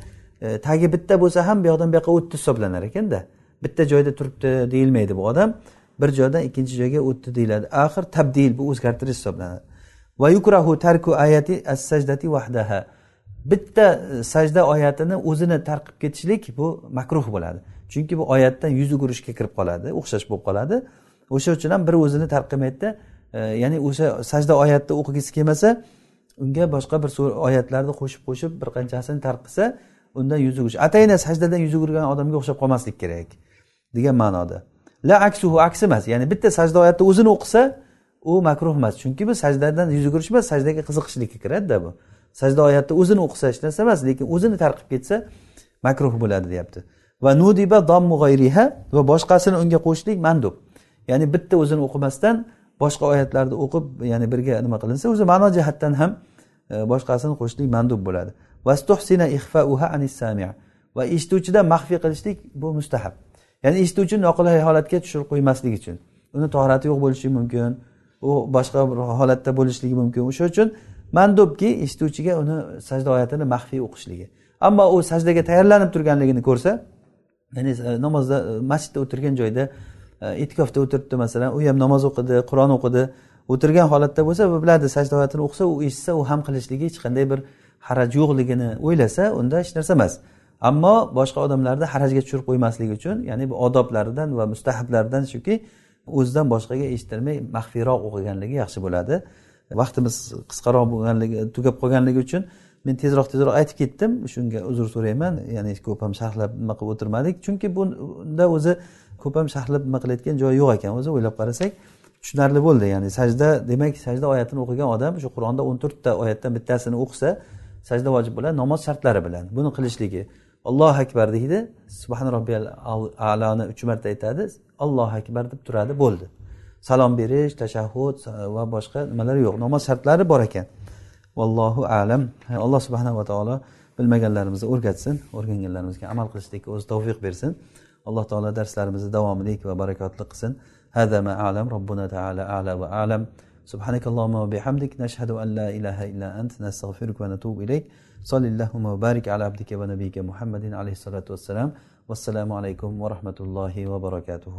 e, tagi bitta bo'lsa ham bu yoqdan bu yoqqa o'tdi hisoblanar ekanda. Bitta joyda turibdi deyilmaydi bu odam. Bir joydan ikkinchi joyga o'tdi deyiladi. Axir tabdil bu o'zgartirish hisoblanadi. Va yukrahu tarku ayati as sajdati vahdaha bitta e, sajda oyatini o'zini tarqib ketishlik bu makruh bo'ladi. Chunki bu oyatdan yuz o'girishga kirib qoladi o'xshash bo'lib qoladi. O'sha uchun ham bir o'zini tarqimaydida e, ya'ni o'sha sajda oyatni o'qigisi kelmasa unga boshqa bir oyatlarni qo'shib qo'shib bir qanchasini tarqisa undan yuz o'girish atayna sajdadan yuz o'girgan odamga o'xshab qolmaslik kerak degan ma'noda. La aksuhu aksi emas ya'ni bitta sajda oyatni o'zini o'qisa u makruh emas. Chunki bu sajdadan yuz o'girish emas sajdaga qiziqishlikka kiradida bu. Sajda oyatni o'zini o'qisa hech narsa emas lekin o'zini tarqib ketsa makruh bo'ladi deyapti. Va nudiba dommu g'ayriha va boshqasini unga qo'shishlik mandub. Ya'ni bitta o'zini o'qimasdan boshqa oyatlarni o'qib ya'ni birga nima qilinsa o'zi ma'no jihatdan ham e, boshqasini qo'shishlik mandub bo'ladi. Va eshituvchidan maxfiy qilishlik bu mustahab. Ya'ni eshituvchini noqulay holatga tushirib qo'ymaslik uchun. Uni tohrati yo'q bo'lishi mumkin u boshqa bir holatda bo'lishligi mumkin. O'sha uchun mandubki eshituvchiga uni sajda oyatini maxfiy o'qishligi. Ammo u sajdaga tayyorlanib turganligini ko'rsa ya'ni e, namozda e, masjidda o'tirgan joyda e'tikofda o'tiribdi masalan u ham namoz o'qidi qur'on o'qidi. O'tirgan holatda bo'lsa u biladi sajda oyatini o'qisa u eshitsa u ham qilishligi hech qanday bir haraj yo'qligini o'ylasa unda hech narsa emas. Ammo boshqa odamlarni harajga tushirib qo'ymaslik uchun ya'ni bu odoblaridan va mustahablaridan shuki o'zidan boshqaga eshittirmay maxfiyroq o'qiganligi yaxshi bo'ladi. Vaqtimiz qisqaroq bo'lganligi tugab qolganligi uchun men tezroq tezroq aytib ketdim. Shunga uzr so'rayman. Ya'ni ko'p ham sharhlab nima qilib o'tirmadik. Chunki bunda o'zi ko'p ham sharhlab nima qilayotgan joyi yo'q ekan. O'zi o'ylab qarasak tushunarli bo'ldi. Ya'ni sajda demak sajda oyatini o'qigan odam shu qur'onda o'n to'rtta oyatdan bittasini o'qisa sajda vojib bo'ladi namoz shartlari bilan. Buni qilishligi allohu akbar deydi. Subhan robbiyal aloni uch marta aytadi. Allohu akbar deb turadi bo'ldi. Salom berish tashahhud va boshqa nimalar yo'q. Namoz shartlari bor ekan. vallohu alam alloh subhanava taolo bilmaganlarimizni o'rgatsin o'rganganlarimizga amal qilishlikka o'zi tavfiq bersin alloh taolo darslarimizni davomli va barakotli qilsin هذا ما أعلم ربنا تعالى أعلى وأعلم سبحانك اللهم وبحمدك نشهد أن لا إله إلا أنت نستغفرك ونتوب إليك صل اللهم وبارك على عبدك ونبيك محمد عليه الصلاة والسلام والسلام عليكم ورحمة الله وبركاته